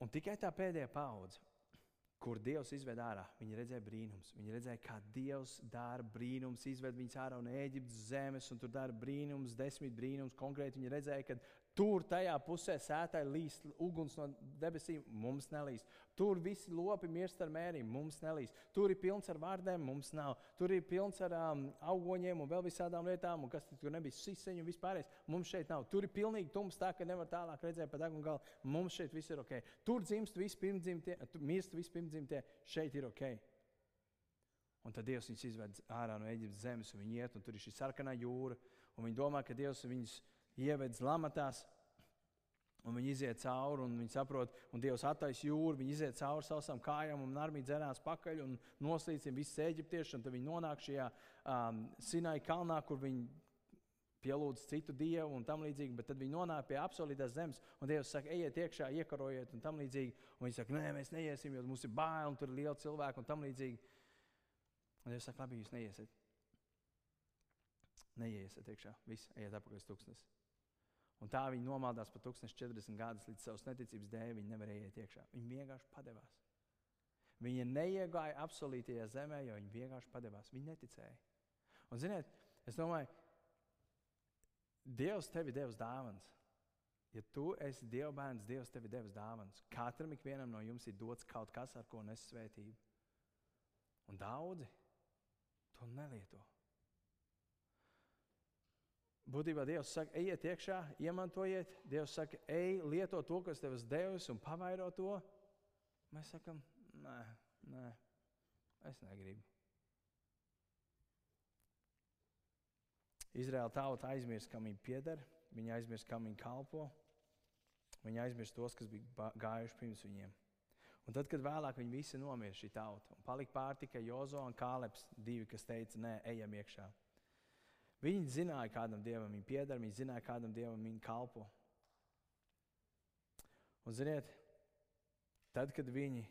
A: Un tikai tā pēdējā paudze kur Dievs izved ārā. Viņi redzēja brīnums. Viņi redzēja, kā Dievs dara brīnums, izved viņus ārā no Eģiptes zemes, un tur dara brīnums, desmit brīnums. Konkrēti viņi redzēja, ka tur tajā pusē sētai līst uguns no debesīm, mums nelīst. Tur visi lopi mirst ar mēriem, mums nelīst. Tur ir pilns ar vārdiem, mums nav. Tur ir pilns ar um, augoņiem un vēl visādām lietām, un kas tur nebija siseņu un vispārējais. Mums šeit nav. Tur ir pilnīgi tums, tā ka nevar tālāk redzēt pa degunu galu. Mums šeit viss ir ok. Tur dzimst vispirmdzimtie, mirst vispirmdzimtie, šeit ir ok. Un tad Dievs viņus izved ārā no Eģiptes zemes, un viņi iet, un tur ir šī sarkanā jūra. Viņi domā, ka Dievs viņus ievedz lamatās, Un viņi iziet cauri, un viņi saprot, un Dievs attaisno jūru. Viņi iziet cauri savām kājām, un armija dzerās pakaļ un noslīdina visus eģiptiešus. Tad viņi nonāk šajā um, Sinai kalnā, kur viņi pielūdz citu dievu un tam līdzīgi. Bet tad viņi nonāk pie apsolītās zemes, un Dievs saka, ejiet iekšā, iekarojiet, un tam līdzīgi. Un viņi saka, nē, mēs neiesim, jo mums ir bail, un tur ir liela cilvēka un tam līdzīgi. Un Dievs saka, labi, jūs neiesiet. Neiesiet iekšā, viss, ejiet apakaļ uz tūkstnes. Un tā viņi nomaldās par 1040 gadus līdz savas neticības dēļ. Viņi nevarēja iet iekšā. Viņi vienkārši padevās. Viņi neiegāja apsolītajā zemē, jo viņi vienkārši padevās. Viņi neticēja. Un, ziniet, es domāju, Dievs tevi devis dāvāns. Ja tu esi Dieva bērns, Dievs tevi devis dāvāns. Katram ikvienam no jums ir dots kaut kas, ar ko nes svētību. Un daudzi to nelieto. Būtībā Dievs saka, ejiet iekšā, iemantojiet. Dievs saka, ej, lieto to, kas tev ir devis, un pavairo to. Mēs sakām, nē, nē, es negribu. Izraēla tauta aizmirst, kam viņa pieder, viņa aizmirst, kam viņa kalpo. Viņa aizmirst tos, kas bija gājuši pirms viņiem. Un tad, kad vēlāk viņi visi nomira šī tauta, un palika pār tikai Jozo un Kāleps, divi, kas teica, nē, ejam iekšā. Viņi zināja, kādam dievam viņi pieder, viņi zināja, kādam dievam viņi kalpo. Un, ziniet, tad, kad viņi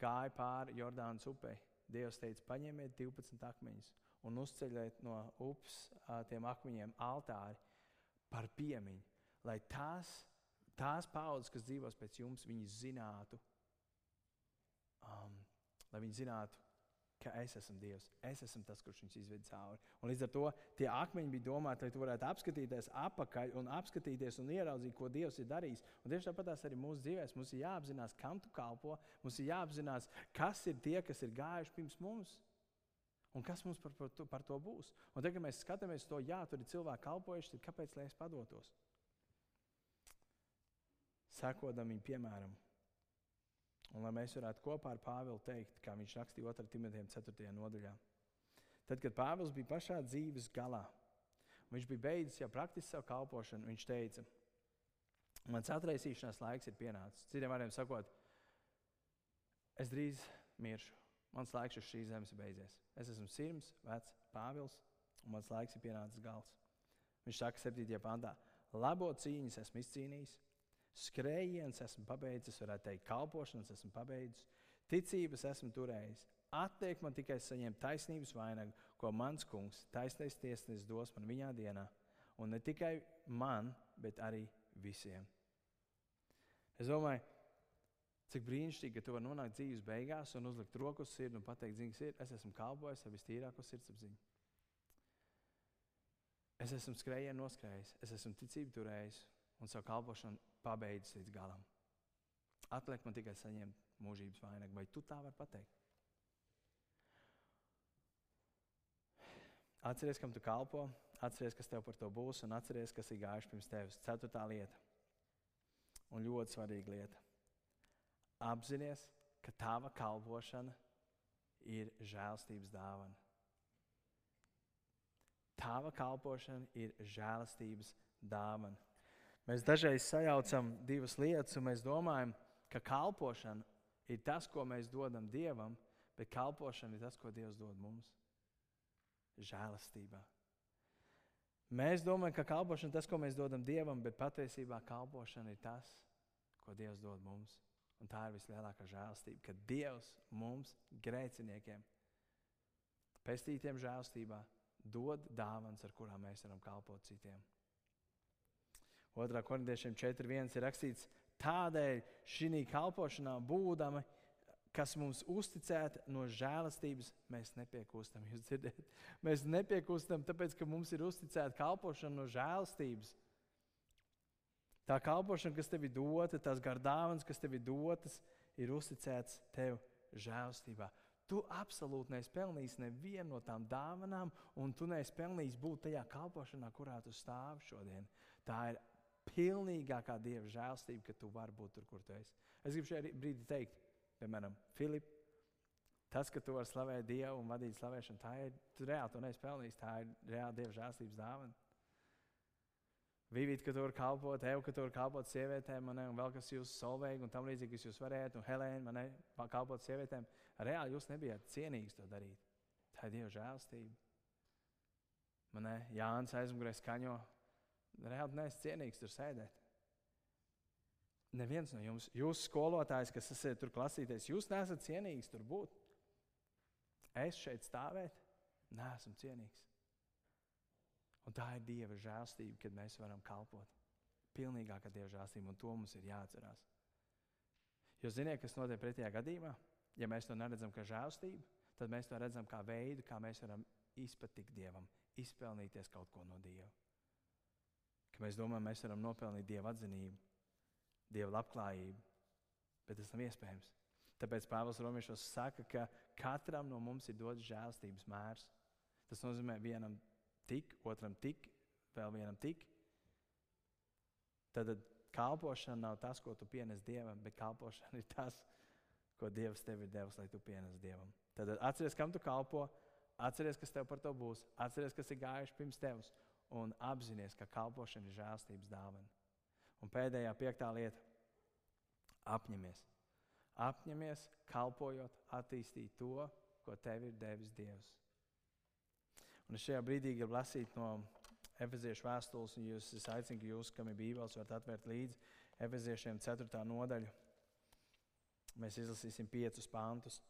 A: gāja pāri Jordānas upei, Dievs teica, paņemiet 12 akmeņus un uzceļiet no upes tiem akmeņiem altāri par piemiņu, lai tās, tās paudzes, kas dzīvos pēc jums, viņi zinātu, um, lai viņi zinātu, ka es esmu Dievs. Es esmu tas, kurš viņus izved cauri. Un līdz ar to tie akmeņi bija domāti, lai tu varētu apskatīties atpakaļ un apskatīties un ieraudzīt, ko Dievs ir darījis. Un tieši tāpat arī mūsu dzīvēm mums ir jāapzinās, kam tu kalpo. Mums ir jāapzinās, kas ir tie, kas ir gājuši pirms mums. Un kas mums par, par, to, par to būs? Un tagad, kad mēs skatāmies to, jā, tur ir cilvēki kalpojuši, tad kāpēc lai es padotos? Sekodam viņu piemēram, Un lai mēs varētu kopā ar Pāvilu teikt, kā viņš rakstīja 2. Timotejam 4. nodaļā. Tad, kad Pāvils bija pašā dzīves galā, viņš bija beidzis jau praktiski savu kalpošanu, viņš teica, mans atraisīšanās laiks ir pienācis. Citiem vārdiem sakot, es drīz miršu. Mans laiks uz šīs zemes ir beidzies. Es esmu sirds, vecs Pāvils, un mans laiks ir pienācis gals. Viņš saka, 7. pantā, labo cīņas esmu izcīnījis, Skrējiens esmu pabeidzis, varētu teikt, kalpošanas esmu pabeidzis, ticības esmu turējis. Attiek man tikai saņemt taisnības vainagu, ko mans kungs, taisnais tiesnesis, dos man viņā dienā. Un ne tikai man, bet arī visiem. Es domāju, cik brīnišķīgi, ka tu vari nonākt dzīves beigās un uzlikt roku uz sirdi un pateikt, zini, ir, es esmu kalpojis ar vistīrāko sirdsapziņu. Es esmu skrējienu noskrējis, es esmu ticību turējis un savu kalpošanu pabeidzis līdz galam. Atliek man tikai saņemt mūžības vainagu, vai tu tā vari pateikt? Atceries, kam tu kalpo, atceries, kas tev par to būs, un atceries, kas ir gājuši pirms tevis. Ceturtā lieta, un ļoti svarīga lieta. Apzinies, ka tava kalpošana ir žēlstības dāvana. Tava kalpošana ir žēlastības dāvana. Mēs dažreiz sajaucam divas lietas, un mēs domājam, ka kalpošana ir tas, ko mēs dodam Dievam, bet kalpošana ir tas, ko Dievs dod mums. Žēlastībā. Mēs domājam, ka kalpošana ir tas, ko mēs dodam Dievam, bet patiesībā kalpošana ir tas, ko Dievs dod mums. Un tā ir vislielākā žēlastība, ka Dievs mums, grēciniekiem, pestītiem žēlastībā, dod dāvāns, ar kurām mēs varam kalpot citiem. 2. korintiešiem 4.1 ir rakstīts, tādēļ šī kalpošanā būdami, kas mums uzticēta no žēlastības, mēs nepiekūstam. Jūs dzirdat, mēs nepiekūstam, tāpēc, ka mums ir uzticēta kalpošana no žēlastības. Tā kalpošana, kas tev ir dota, tās gardāvans, kas tev ir dotas, ir uzticēts tev žēlastībā. Tu absolūti neesi pelnījis nevienu no tām dāvanām, un tu neesi pelnījis būt tajā kalpošanā, kurā tu stāvi šodien. Tā ir pilnīgākā dieva žēlstība, ka tu vari būt tur, kur tu esi. Es gribu šajā brīdī teikt, piemēram, Filip, tas, ka tu vari slavēt Dievu un vadīt slavēšanu, tā ir reāli, tu neesi pelnījis, tā ir reāli dieva žēlstības dāvana. Vīvīt, ka tu vari kalpot, Evu, ka tu vari kalpot sievietēm, man, un vēl kas jūs solveigi un tam līdzīgi, kas jūs varētu, un Helēna, man ne, kalpot sievietēm. Reāli jūs nebijāt cienīgs to darīt. Tā ir Dieva žēlstība. Man ne, Jānis aizmugurē skaņo. Reāli neesmu cienīgs tur sēdēt. Neviens no jums, jūs skolotājs, kas esat tur klasīties, jūs neesat cienīgs tur būt. Es šeit stāvēt, neesmu cienīgs. Un tā ir Dieva žēlstība, kad mēs varam kalpot. Pilnīgākā Dieva žēlstība, un to mums ir jāatcerās. Jo ziniet, kas notiek pretējā gadījumā? Ja mēs to neredzam kā žēlstību, tad mēs to redzam kā veidu, kā mēs varam izpatikt Dievam, izpelnīties kaut ko no Dieva. Ka mēs domājam, mēs varam nopelnīt Dieva atzinību, Dieva labklājību, bet tas nav iespējams. Tāpēc Pāvils Romiešos saka, ka katram no mums ir dots žēlstības mērs. Tas nozīmē, vienam tik, otram tik, vēl vienam tik. Tad kalpošana nav tas, ko tu pienes Dievam, bet kalpošana ir tas, ko Dievs tev ir devis, lai tu pienes Dievam. Tad atceries, kam tu kalpo, atceries, kas tev par to būs, atceries, kas ir gājuši pirms tevis, un apzināties, ka kalpošana ir žēlstības dāvana. Un pēdējā, piektā lieta - apņemies. Apņemies, kalpojot, attīstīt to, ko tev ir devis Dievs. Un šajā brīdī gribu lasīt no Efeziešu vēstules, un jūs, es aicinu, ka jūs, kam ir bībeles, varat atvērt līdzi Efeziešiem 4. nodaļu. Mēs izlasīsim piecus pantus.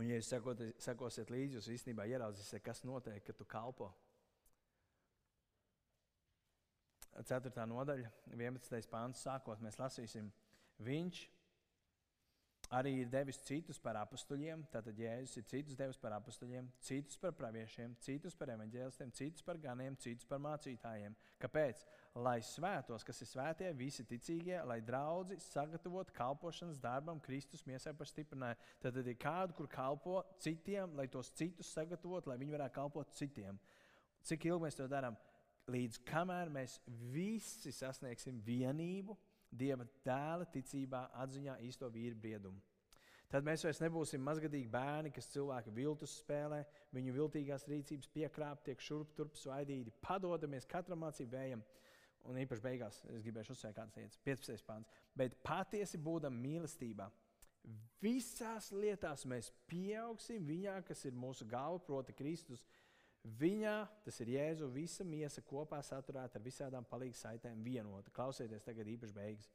A: Un, ja jūs sekot, sekosiet līdzi, jūs īstenībā ieraudzīsiet, kas notiek, kad tu kalpo. 4. nodaļa, 11. pāns, sākot, mēs lasīsim, viņš arī ir devis citus par apstuļiem. Tātad Jēzus ir citus devis par apstuļiem, citus par praviešiem, citus par evaņģēlistiem, citus par ganiem, citus par mācītājiem. Kāpēc? Lai svētos, kas ir svētie, visi ticīgie, lai draugi sagatavotu kalpošanas darbam, Kristus miesai par stiprinājumu. Tad ir kādu, kur kalpo citiem, lai tos citus sagatavotu, lai viņi varētu kalpot citiem. Cik ilgi mēs to darām? Līdz kamēr mēs visi sasniegsim vienību, Dieva tēla ticībā, atziņā īsto vīru briedumu. Tad mēs vairs nebūsim mazgadīgi bērni, kas cilvēku viltus spēlē, viņu viltīgās rīcības piekrāp, tiek šurp turp svaidīti, padodamies katram mācību vējam. Un īpaši beigās es gribēju uzsvērt kādas lietas, 15. pāns. Bet patiesi būdam mīlestībā, visās lietās mēs pieaugsim viņā, kas ir mūsu galva, proti, Kristus. Viņā, tas ir Jēzu, visa miesa kopā saturēta ar visādām palīdzības saitēm vienota. Klausieties, tagad īpaši beigas.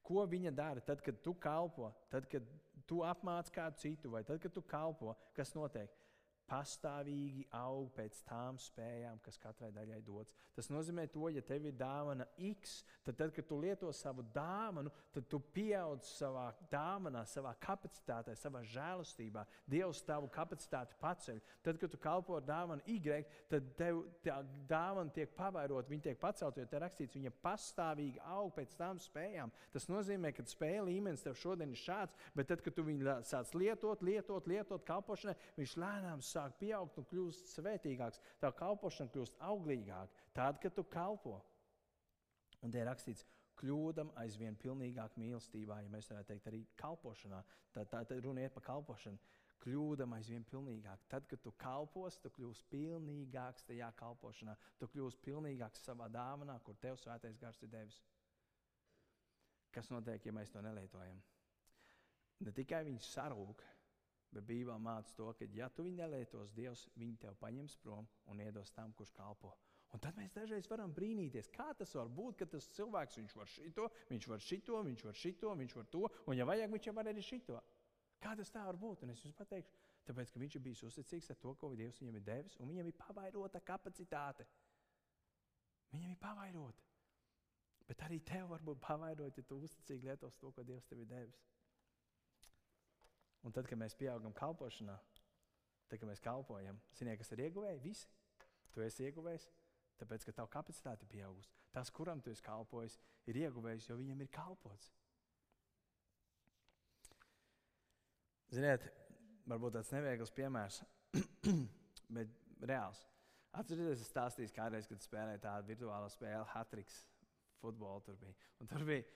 A: Ko viņa dara tad, kad tu kalpo, tad, kad tu apmāci kādu citu, vai tad, kad tu kalpo, kas notiek? Pastāvīgi aug pēc tām spējām, kas katrai daļai dots. Tas nozīmē, to, ja tev ir dāvana X, tad, tad kad tu lieto savu dāvanu, tad tu pieaug savā dāvanā, savā kapacitātē, savā žēlastībā. Dievs tavu kapacitāti paceļ. Tad, kad tu kalpo ar dāvanu Y, tad tev tā dāvana tiek pavairot, viņa tiek pacelt, jo te rakstīts, viņa pastāvīgi aug pēc tām spējām. Tas nozīmē, ka spēja līmenis tev šodien ir šāds, bet tad, kad tu viņu sāc lietot, lietot, lietot kalpošanai, viņš lēnām sāk sāk pieaugt un kļūst svētīgāks, tā kalpošana kļūst auglīgāka. Tad, kad tu kalpo, un te ir rakstīts, kļūdam aizvien pilnīgāk mīlestībā, ja mēs varētu teikt, arī kalpošanā. Tā, tā, tā runa ir par kalpošanu. Kļūdam aizvien pilnīgāk. Tad, kad tu kalpos, tu kļūsi pilnīgāks tajā kalpošanā. Tu kļūsi pilnīgāks savā dāvanā, kur tev svētais gars ir devis. Kas notiek, ja mēs to nelietojam? Ne tikai viņš sarūk, Bet Bībelē māca to, ka, ja tu viņu nelietos, Dievs viņu tev paņems prom un iedos tam, kurš kalpo. Un tad mēs dažreiz varam brīnīties, kā tas var būt, ka tas cilvēks viņš var šito, viņš var šito, viņš var šito, viņš var to, un, ja vajag, viņš jau var arī šito. Kā tas tā var būt? Un es jums pateikšu, tāpēc, ka viņš ir bijis uzticīgs ar to, ko Dievs viņam ir devis, un viņam ir pavairota kapacitāte. Viņam ir pavairota. Bet arī tev var būt pavairota, ja tu uzticīgi lietos to, ko Dievs tev ir devis. Un tad, kad mēs pieaugam kalpošanā, tad, kad mēs kalpojam, ziniet, kas ir ieguvēji? Visi. Tu esi ieguvējis, tāpēc, ka tava kapacitāte ir pieaugusi. Tas, kuram tu esi kalpojis, ir ieguvējis, jo viņam ir kalpots. Ziniet, varbūt tāds neviegls piemērs, [CLEARS THROAT] bet reāls. Atcerieties, es stāstīju kādreiz, kad spēlēju tādu virtuālo spēli, Hatriks, futbolu tur bija. Un tur bija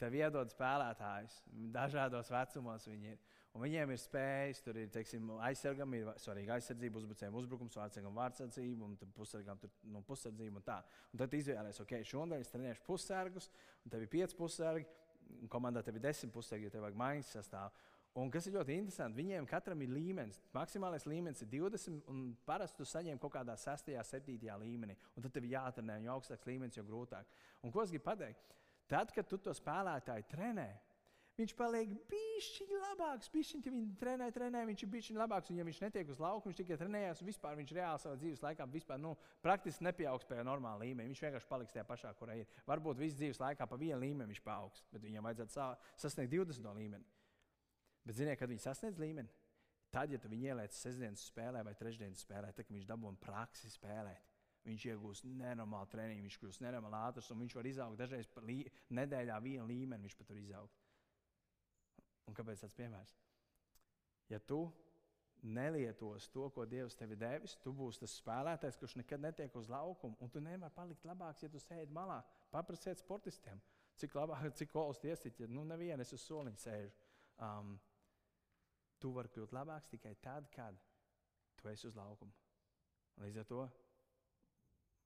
A: tev iedod spēlētājus, dažādos vecumos viņi ir. Un viņiem ir spējas, tur ir teiksim, aizsargam, ir svarīga aizsardzība, uzbrucējiem uzbrukums, vārdsargam vārdsardzība, un pusargam tur nu, pusardzība un tā. Un tad izvēlēties, ok, šodien es trenēšu pussargus, un tev ir pieci pussargi, un komandā tev ir desmit pussargi, jo tev vajag maiņas sastāvā. Un kas ir ļoti interesanti, viņiem katram ir līmenis. Maksimālais līmenis ir 20, un parasti tu saņem kaut kādā 6, 7 līmenī. Un tad tev jāatrenē, jo augstāks līmenis, jo grūtāk. Un ko es gribu pateikt? Tad, kad tu to spēlētāju trenē, viņš paliek bišķiņš labāks. Bišķiņ, ja viņš trenē, trenē, viņš ir bišķiņš labāks. Un, ja viņš netiek uz lauka, viņš tikai trenējās, un vispār viņš reāli savā dzīves laikā vispār, nu, praktiski nepieaugs pie normāla līmeņa. Viņš vienkārši paliks tajā pašā, kur ir. Varbūt visu dzīves laikā pa vienu līmeni viņš paaugs, bet viņam vajadzētu sasniegt 20 līmeni. Bet, ziniet, kad viņi sasniedz līmeni, tad, ja tu viņu ieliec sestdienas spēlē vai trešdienas spēlē, tad viņš dabūna praksi spēlēt. Viņš iegūst nenormālu treniņu, viņš kļūst nenormāli ātrs, un viņš var izaugt dažreiz nedēļā vienu līmeni. Viņš pat tur izaug. Kāpēc tāds piemērs? Ja tu nelietos to, ko Dievs tev ir devis, tu būsi tas spēlētājs, kurš nekad netiek uz laukuma, un tu nevari palikt labāks, ja tu sēdi malā. Paprasiet sportistiem, cik labāk, [LAUGHS] cik kolas tiesiet, ja nu nevienu es uz soliņa sēžu. Um, tu vari kļūt labāks tikai tad, kad tu esi uz laukuma. Līdz ar to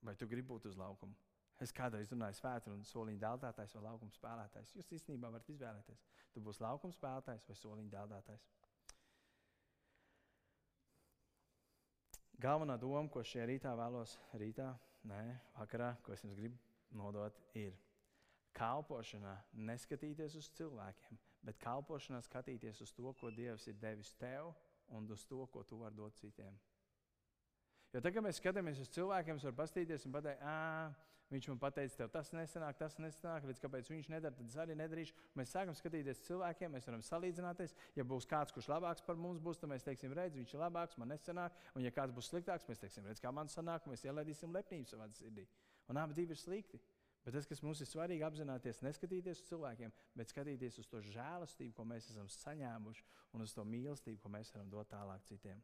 A: Vai tu gribi būt uz laukuma? Es kādreiz runāju svētru un soliņu dēlētājs vai laukuma spēlētājs. Jūs īstenībā varat izvēlēties. Tu būsi laukuma spēlētājs vai soliņu dēlētājs. Galvenā doma, ko šajā rītā vēlos, rītā, nē, vakarā, ko es jums gribu nodot, ir kalpošanā neskatīties uz cilvēkiem, bet kalpošanā skatīties uz to, ko Dievs ir devis tev un uz to, ko tu vari dot citiem. Jo tagad, mēs skatāmies uz cilvēkiem, varam paskatīties un pateikt, ah, viņš man teica, tev tas nesanāk, tas nesanāk, līdz kāpēc viņš nedara, tad es arī nedarīšu. Mēs sākam skatīties cilvēkiem, mēs varam salīdzināties. Ja būs kāds, kurš labāks par mums būs, tad mēs teiksim, redz, viņš ir labāks, man nesanāk. Un ja kāds būs sliktāks, mēs teiksim, redz, kā man sanāk, mēs ielaidīsim lepnību savā sirdī. Un abi divi ir slikti. Bet tas, kas mums ir svarīgi, apzināties, neskatīties uz cilvēkiem, bet skatīties uz to žēlastību, ko mēs esam saņēmuši, un uz to mīlestību, ko mēs varam dot tālāk citiem.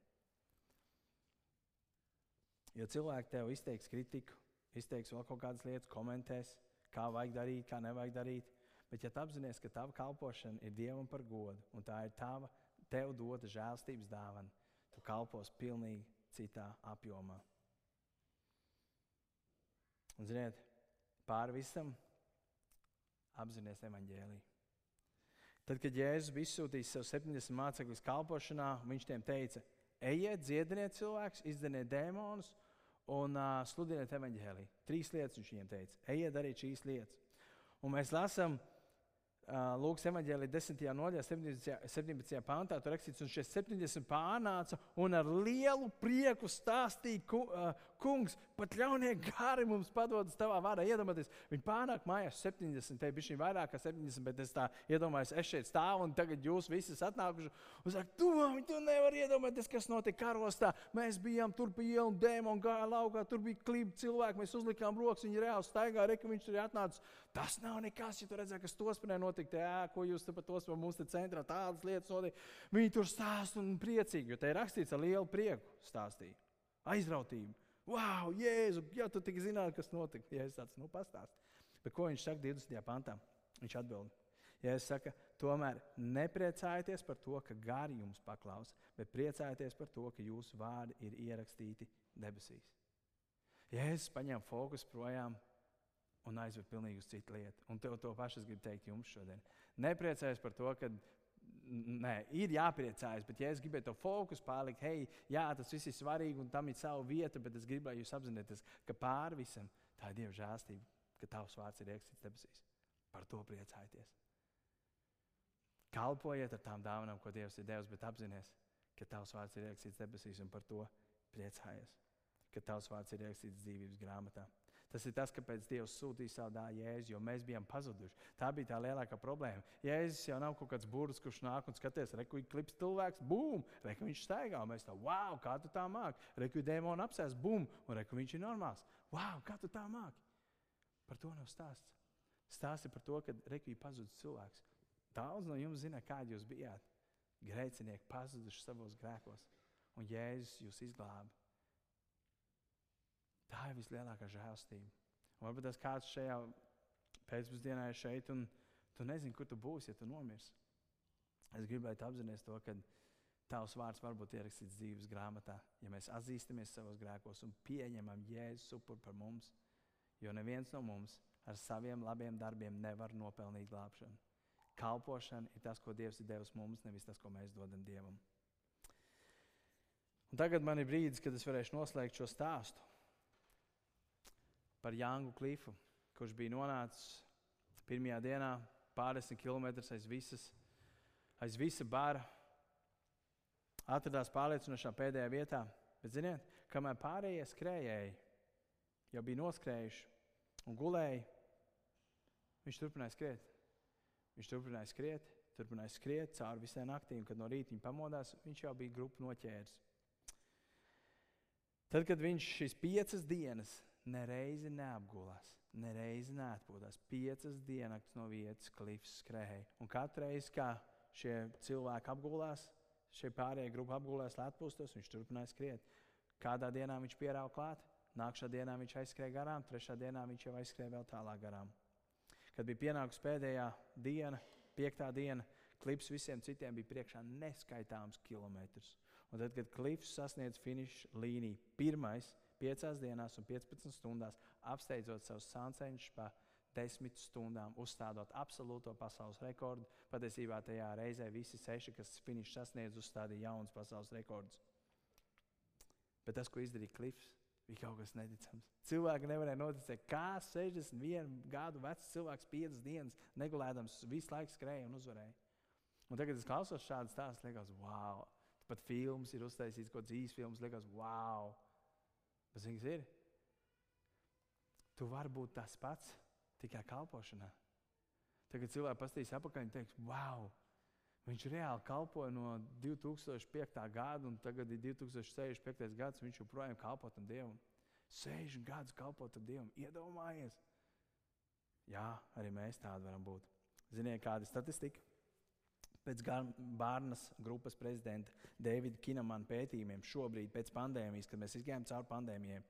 A: Jo cilvēki tev izteiks kritiku, izteiks vēl kaut kādas lietas, komentēs, kā vajag darīt, kā nevajag darīt. Bet, ja tu apzinājies, ka tava kalpošana ir Dievam par godu, un tā ir tava, tev dota žēlstības dāvana, tu kalpos pilnīgi citā apjomā. Un, ziniet, pāri visam apzināties evaņģēliju. Tad, kad Jēzus bija izsūtījis sev 70 mācekļus kalpošanā, viņš tiem teica, ejiet, dziediniet cilvēkus, izdeniet dēmonus un uh, sludiniet evaņģēlī. Trīs lietas viņš viņiem teica. Ejiet darīt šīs lietas. Un mēs lasām Lūkas evanģēlī 10. nodaļā, 17. 17. pāntā, tur rakstīts, un šie 70 pārnāca un ar lielu prieku stāstīja, uh, kungs, pat ļaunie gari mums padodas tavā vārdā. Iedomājieties, viņi pārnāk mājās 70, te bija vairāk kā 70, bet es tā iedomājos, es šeit stāvu un tagad jūs visi esat atnākuši un saka, tu, tu nevari iedomāties, kas notika karostā. Mēs bijām tur pie ielas, dēmoni gāja laukā, tur bija klibi cilvēki, mēs uzlikām rokas, viņi reāli staigāja, reka viņš tur ir atnācis. Tas nav nekas, ja tu redzēji, kas tos spēlē notikt, jā, ko jūs te pat tos par mums te centrā tādas lietas notiek. Viņi tur stāst un priecīgi, jo te ir rakstīts ar lielu prieku stāstīja. Aizrautību. Wow, Jēzu, ja tu tik zinātu, kas notika. Ja es tāds, nu, pastāst. Bet ko viņš saka 20. pantā? Viņš atbild. Ja es saku, tomēr nepriecājieties par to, ka gari jums paklaus, bet priecājieties par to, ka jūsu vārdi ir ierakstīti debesīs. Ja es paņemu fokusu projām un aizvedu pilnīgi uz citu lietu, un tev to pašu es gribu teikt jums šodien. Nepriecājieties par to, ka Nē, ir jāpriecājas, bet, ja es gribēju to fokusu pārlikt, hei, jā, tas viss ir svarīgi un tam ir sava vieta, bet es gribu, lai jūs apzināties, ka pāri visam tā ir Dieva žēlstība, ka tavs vārds ir ierakstīts debesīs. Par to priecājieties. Kalpojiet ar tām dāvanām, ko Dievs ir devis, bet apzināties, ka tavs vārds ir ierakstīts debesīs un par to priecājies, ka tavs vārds ir ierakstīts dzīvības grāmatā. Tas ir tas, kāpēc Dievs sūtīja savu dēlu Jēzu, jo mēs bijām pazuduši. Tā bija tā lielākā problēma. Jēzus jau nav kaut kāds burbulis, kurš nāk un skaties, reku ir klips cilvēks, bum, reku viņš staigā. Mēs tā, wow, kā tu tā māki. Reku ir dēmoni apsēs, bum, un reku viņš ir normāls. Wow, kā tu tā māki. Par to nav stāsts. Ir par to, ka reku ir pazudis cilvēks. Daudz no jums zina, kādi jūs bijāt. Grēcinieki pazuduši savos grēkos, un Jēzus jūs izglāba. Tā ir vislielākā žēlstība. Un varbūt tas kāds šajā pēcpusdienā ir šeit, un tu nezini, kur tu būsi, ja tu nomirsi. Es gribētu apzināties to, ka tavs vārds var būt ierakstīts dzīves grāmatā, ja mēs atzīstamies savos grēkos un pieņemam Jēzus upuri par mums. Jo neviens no mums ar saviem labiem darbiem nevar nopelnīt glābšanu. Kalpošana ir tas, ko Dievs ir devis mums, nevis tas, ko mēs dodam Dievam. Un tagad man ir brīdis, kad es varēšu noslēgt šo stāstu par Jānu Klifu, kurš bija nonācis pirmajā dienā pārdesmit km aiz, visas, aiz visa bara. Atradās pārliecinošā pēdējā vietā, bet ziniet, kamēr pārējie skrējēji jau bija noskrējuši un gulēja, viņš turpināja skriet. Viņš turpināja skriet, turpināja skriet cauri visai naktī, un kad no rīta viņa pamodās, viņš jau bija grupu noķēris. Tad, kad viņš šīs piecas dienas nereizi neapgulās, nereizi neatpūtās. Piecas dienas no vietas klifs skrēja. Un katru reizi, kad šie cilvēki apgulās, šie pārējie grupi apgulās, lai atpūstos, viņš turpināja skriet. Kādā dienā viņš pierāva klāt, nākamā dienā viņš aizskrēja garām, trešā dienā viņš jau aizskrēja vēl tālāk garām. Kad bija pienākusi pēdējā diena, piektā diena, klips visiem citiem bija priekšā neskaitāms kilometrus. Un tad, kad klips sasniedz finiša līniju, pirmais, piecās dienās un 15 stundās, apsteidzot savus sānceņus pa desmit stundām, uzstādot absolūto pasaules rekordu. Patiesībā tajā reizē visi seši, kas finišu sasniedz, uzstādīja jaunus pasaules rekordus. Bet tas, ko izdarīja Klifs, bija kaut kas neticams. Cilvēki nevarēja noticēt, kā 61 gadu vecs cilvēks, 5 dienas negulēdams, visu laiku skrēja un uzvarēja. Un tagad, es klausos šādu stāstu, liekas, wow! Pat filmas ir uztaisīts, ko dzīves filmas liekas, wow! Bet zini, kas ir? Tu vari būt tas pats tikai kalpošanā. Tagad cilvēki paskatīs apakaļ un teiks, wow! Viņš reāli kalpoja no 2005. gada, un tagad ir 2065. gads. Viņš joprojām kalpo tam Dievam. 60 gadus kalpo tam Dievam. Iedomājies! Jā, arī mēs tādi varam būt. Ziniet, kāda ir statistika? Pēc Bārnas grupas prezidenta Davida Kinamana pētījumiem, šobrīd, pēc pandēmijas, kad mēs izgājām cauri pandēmijai,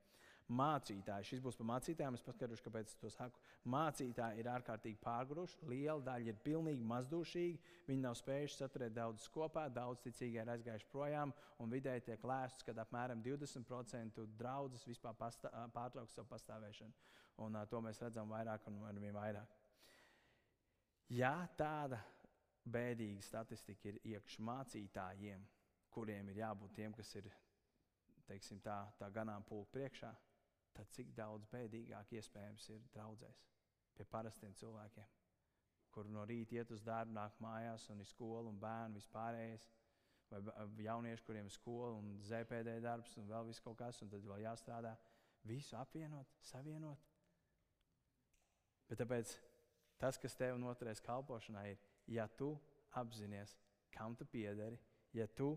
A: mācītāji, šis būs par mācītājiem, es paskaidrošu, kāpēc es to saku. Mācītāji ir ārkārtīgi pārguruši, liela daļa ir pilnīgi mazdušīgi, viņi nav spējuši saturēt daudz kopā, daudz ticīgi ir aizgājuši projām, un vidēji tiek lēsts, ka apmēram 20% draudzes vispār pārtrauks savu pastāvēšanu. Un, uh, to mēs redzam vairāk un vien vairāk. Ja tāda bēdīga statistika ir iekšā mācītājiem, kuriem ir jābūt tiem, kas ir teiksim, tā, tā ganāmpulka priekšā, tad cik daudz bēdīgāk iespējams ir draudzēs pie parastiem cilvēkiem, kur no rīta iet uz darbu, nāk mājās un ir skola un bērni vispārējais. Vai jaunieši, kuriem ir skola un ZPD darbs un vēl viss kaut kas, un tad vēl jāstrādā. Visu apvienot, savienot. Bet tāpēc tas, kas tev noturēs kalpošanā, ir, ja tu apzinājies, kam tu piederi, ja tu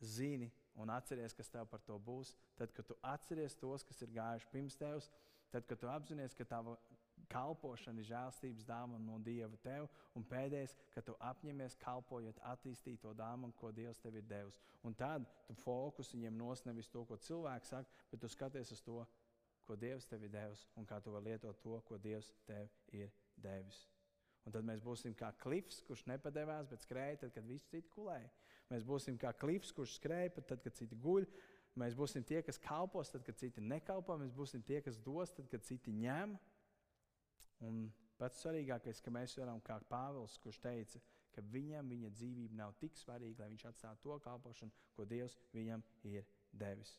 A: zini un atceries, kas tev par to būs, tad, kad tu atceries tos, kas ir gājuši pirms tevis, tad, kad tu apzinājies, ka tava kalpošana ir žēlstības dāvana no Dieva tev, un pēdējais, ka tu apņemies kalpojot, attīstīt to dāvanu, ko Dievs tev ir devis. Un tad tu fokus viņiem nos nevis to, ko cilvēks saka, bet tu skaties uz to, ko Dievs tev ir devis un kā tu vari lietot to, ko Dievs tev ir devis. Un tad mēs būsim kā klifs, kurš nepadevās, bet skrēja tad, kad visi citi kulēja. Mēs būsim kā klifs, kurš skrēja pat tad, kad citi guļ. Mēs būsim tie, kas kalpos, tad, kad citi nekalpo. Mēs būsim tie, kas dos, tad, kad citi ņem. Un pats svarīgākais, ka mēs varam, kā Pāvils, kurš teica, ka viņam viņa dzīvība nav tik svarīga, lai viņš atstātu to kalpošanu, ko Dievs viņam ir devis.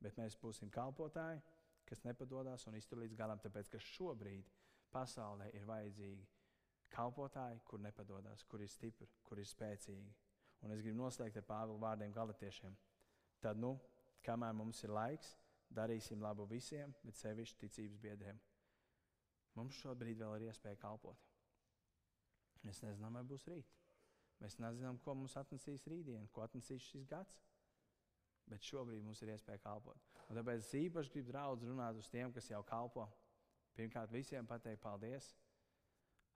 A: Bet mēs būsim kalpotāji, kas nepadodas un iztur līdz galam, tāpēc ka šobrīd pasaulē ir vajadzīgi kalpotāji, kur nepadodas, kur ir stipri, kur ir spēcīgi. Un es gribu noslēgt ar Pāvila vārdiem galotiešiem. Tad, nu, kamēr mums ir laiks, darīsim labu visiem, bet sevišķi ticības biedriem. Mums šobrīd vēl ir iespēja kalpot. Mēs nezinām, vai būs rīt. Mēs nezinām, ko mums atnesīs rītdiena, ko atnesīs šis gads. Bet šobrīd mums ir iespēja kalpot. Un tāpēc es īpaši gribu draudz runāt uz tiem, kas jau kalpo. Pirmkārt, visiem pateikt paldies,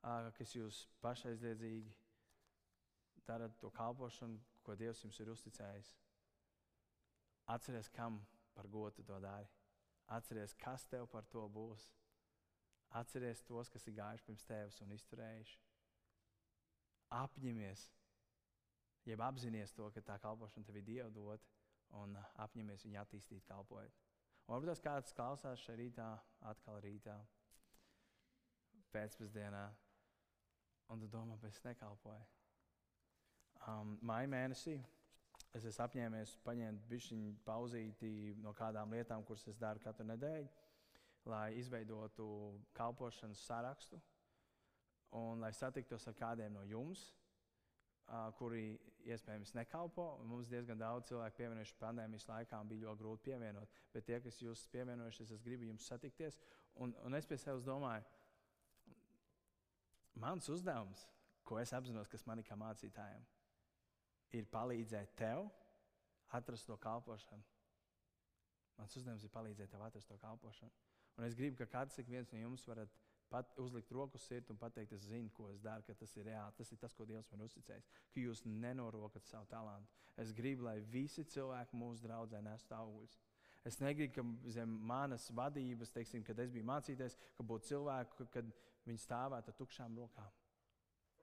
A: kas jūs pašaizliedzīgi darat to kalpošanu, ko Dievs jums ir uzticējis. Atcerieties, kam par godu to dari. Atcerieties, kas tev par to būs. Atceries tos, kas ir gājuši pirms tevis un izturējuši. Apņemies, jeb apzināties to, ka tā kalpošana tev ir Dieva dota, un apņemies viņu attīstīt, kalpojot. Un varbūt tas kāds klausās šajā rītā, atkal rītā, pēcpusdienā, un tu domā, ka es nekalpoju. Um, Maija mēnesī es esmu apņēmies paņemt bišķiņu pauzīti no kādām lietām, kuras es daru katru nedēļu lai izveidotu kalpošanas sarakstu un lai satiktos ar kādiem no jums, uh, kuri iespējams nekalpo. Mums diezgan daudz cilvēku pievienojuši pandēmijas laikā un bija ļoti grūti pievienot. Bet tie, kas jūs pievienojušies, es gribu jums satikties. Un, un es pie sevis domāju, mans uzdevums, ko es apzinos, kas man ir kā mācītājiem, ir palīdzēt tev atrast to kalpošanu. Mans uzdevums ir palīdzēt tev atrast to kalpošanu. Un es gribu, ka katrs viens no jums varat pat uzlikt roku uz sirds un pateikt, es zinu, ko es daru, ka tas ir reāli. Tas ir tas, ko Dievs man uzticējis, ka jūs nenorokat savu talantu. Es gribu, lai visi cilvēki mūsu draudzē nestu augļus. Es negribu, ka zem manas vadības, teiksim, kad es biju mācīties, ka būtu cilvēki, kad viņi stāvētu ar tukšām rokām.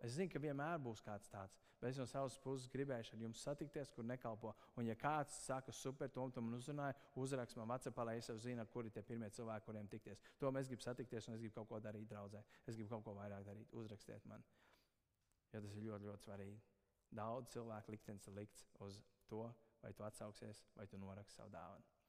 A: Es zinu, ka vienmēr būs kāds tāds, bet es no savas puses gribēju ar jums satikties, kur nekalpo. Un, ja kāds saka, super, to man uzrunāja, uzrakst man WhatsApp, lai es jau zinu, kuri ir tie pirmie cilvēki, kuriem tikties. To mēs gribam satikties, un es gribu kaut ko darīt draudzē. Es gribu kaut ko vairāk darīt. Uzrakstiet man, jo tas ir ļoti, ļoti svarīgi. Daudz cilvēku liktenis ir likts uz to, vai tu atsauksies, vai tu noraksti savu dāvanu.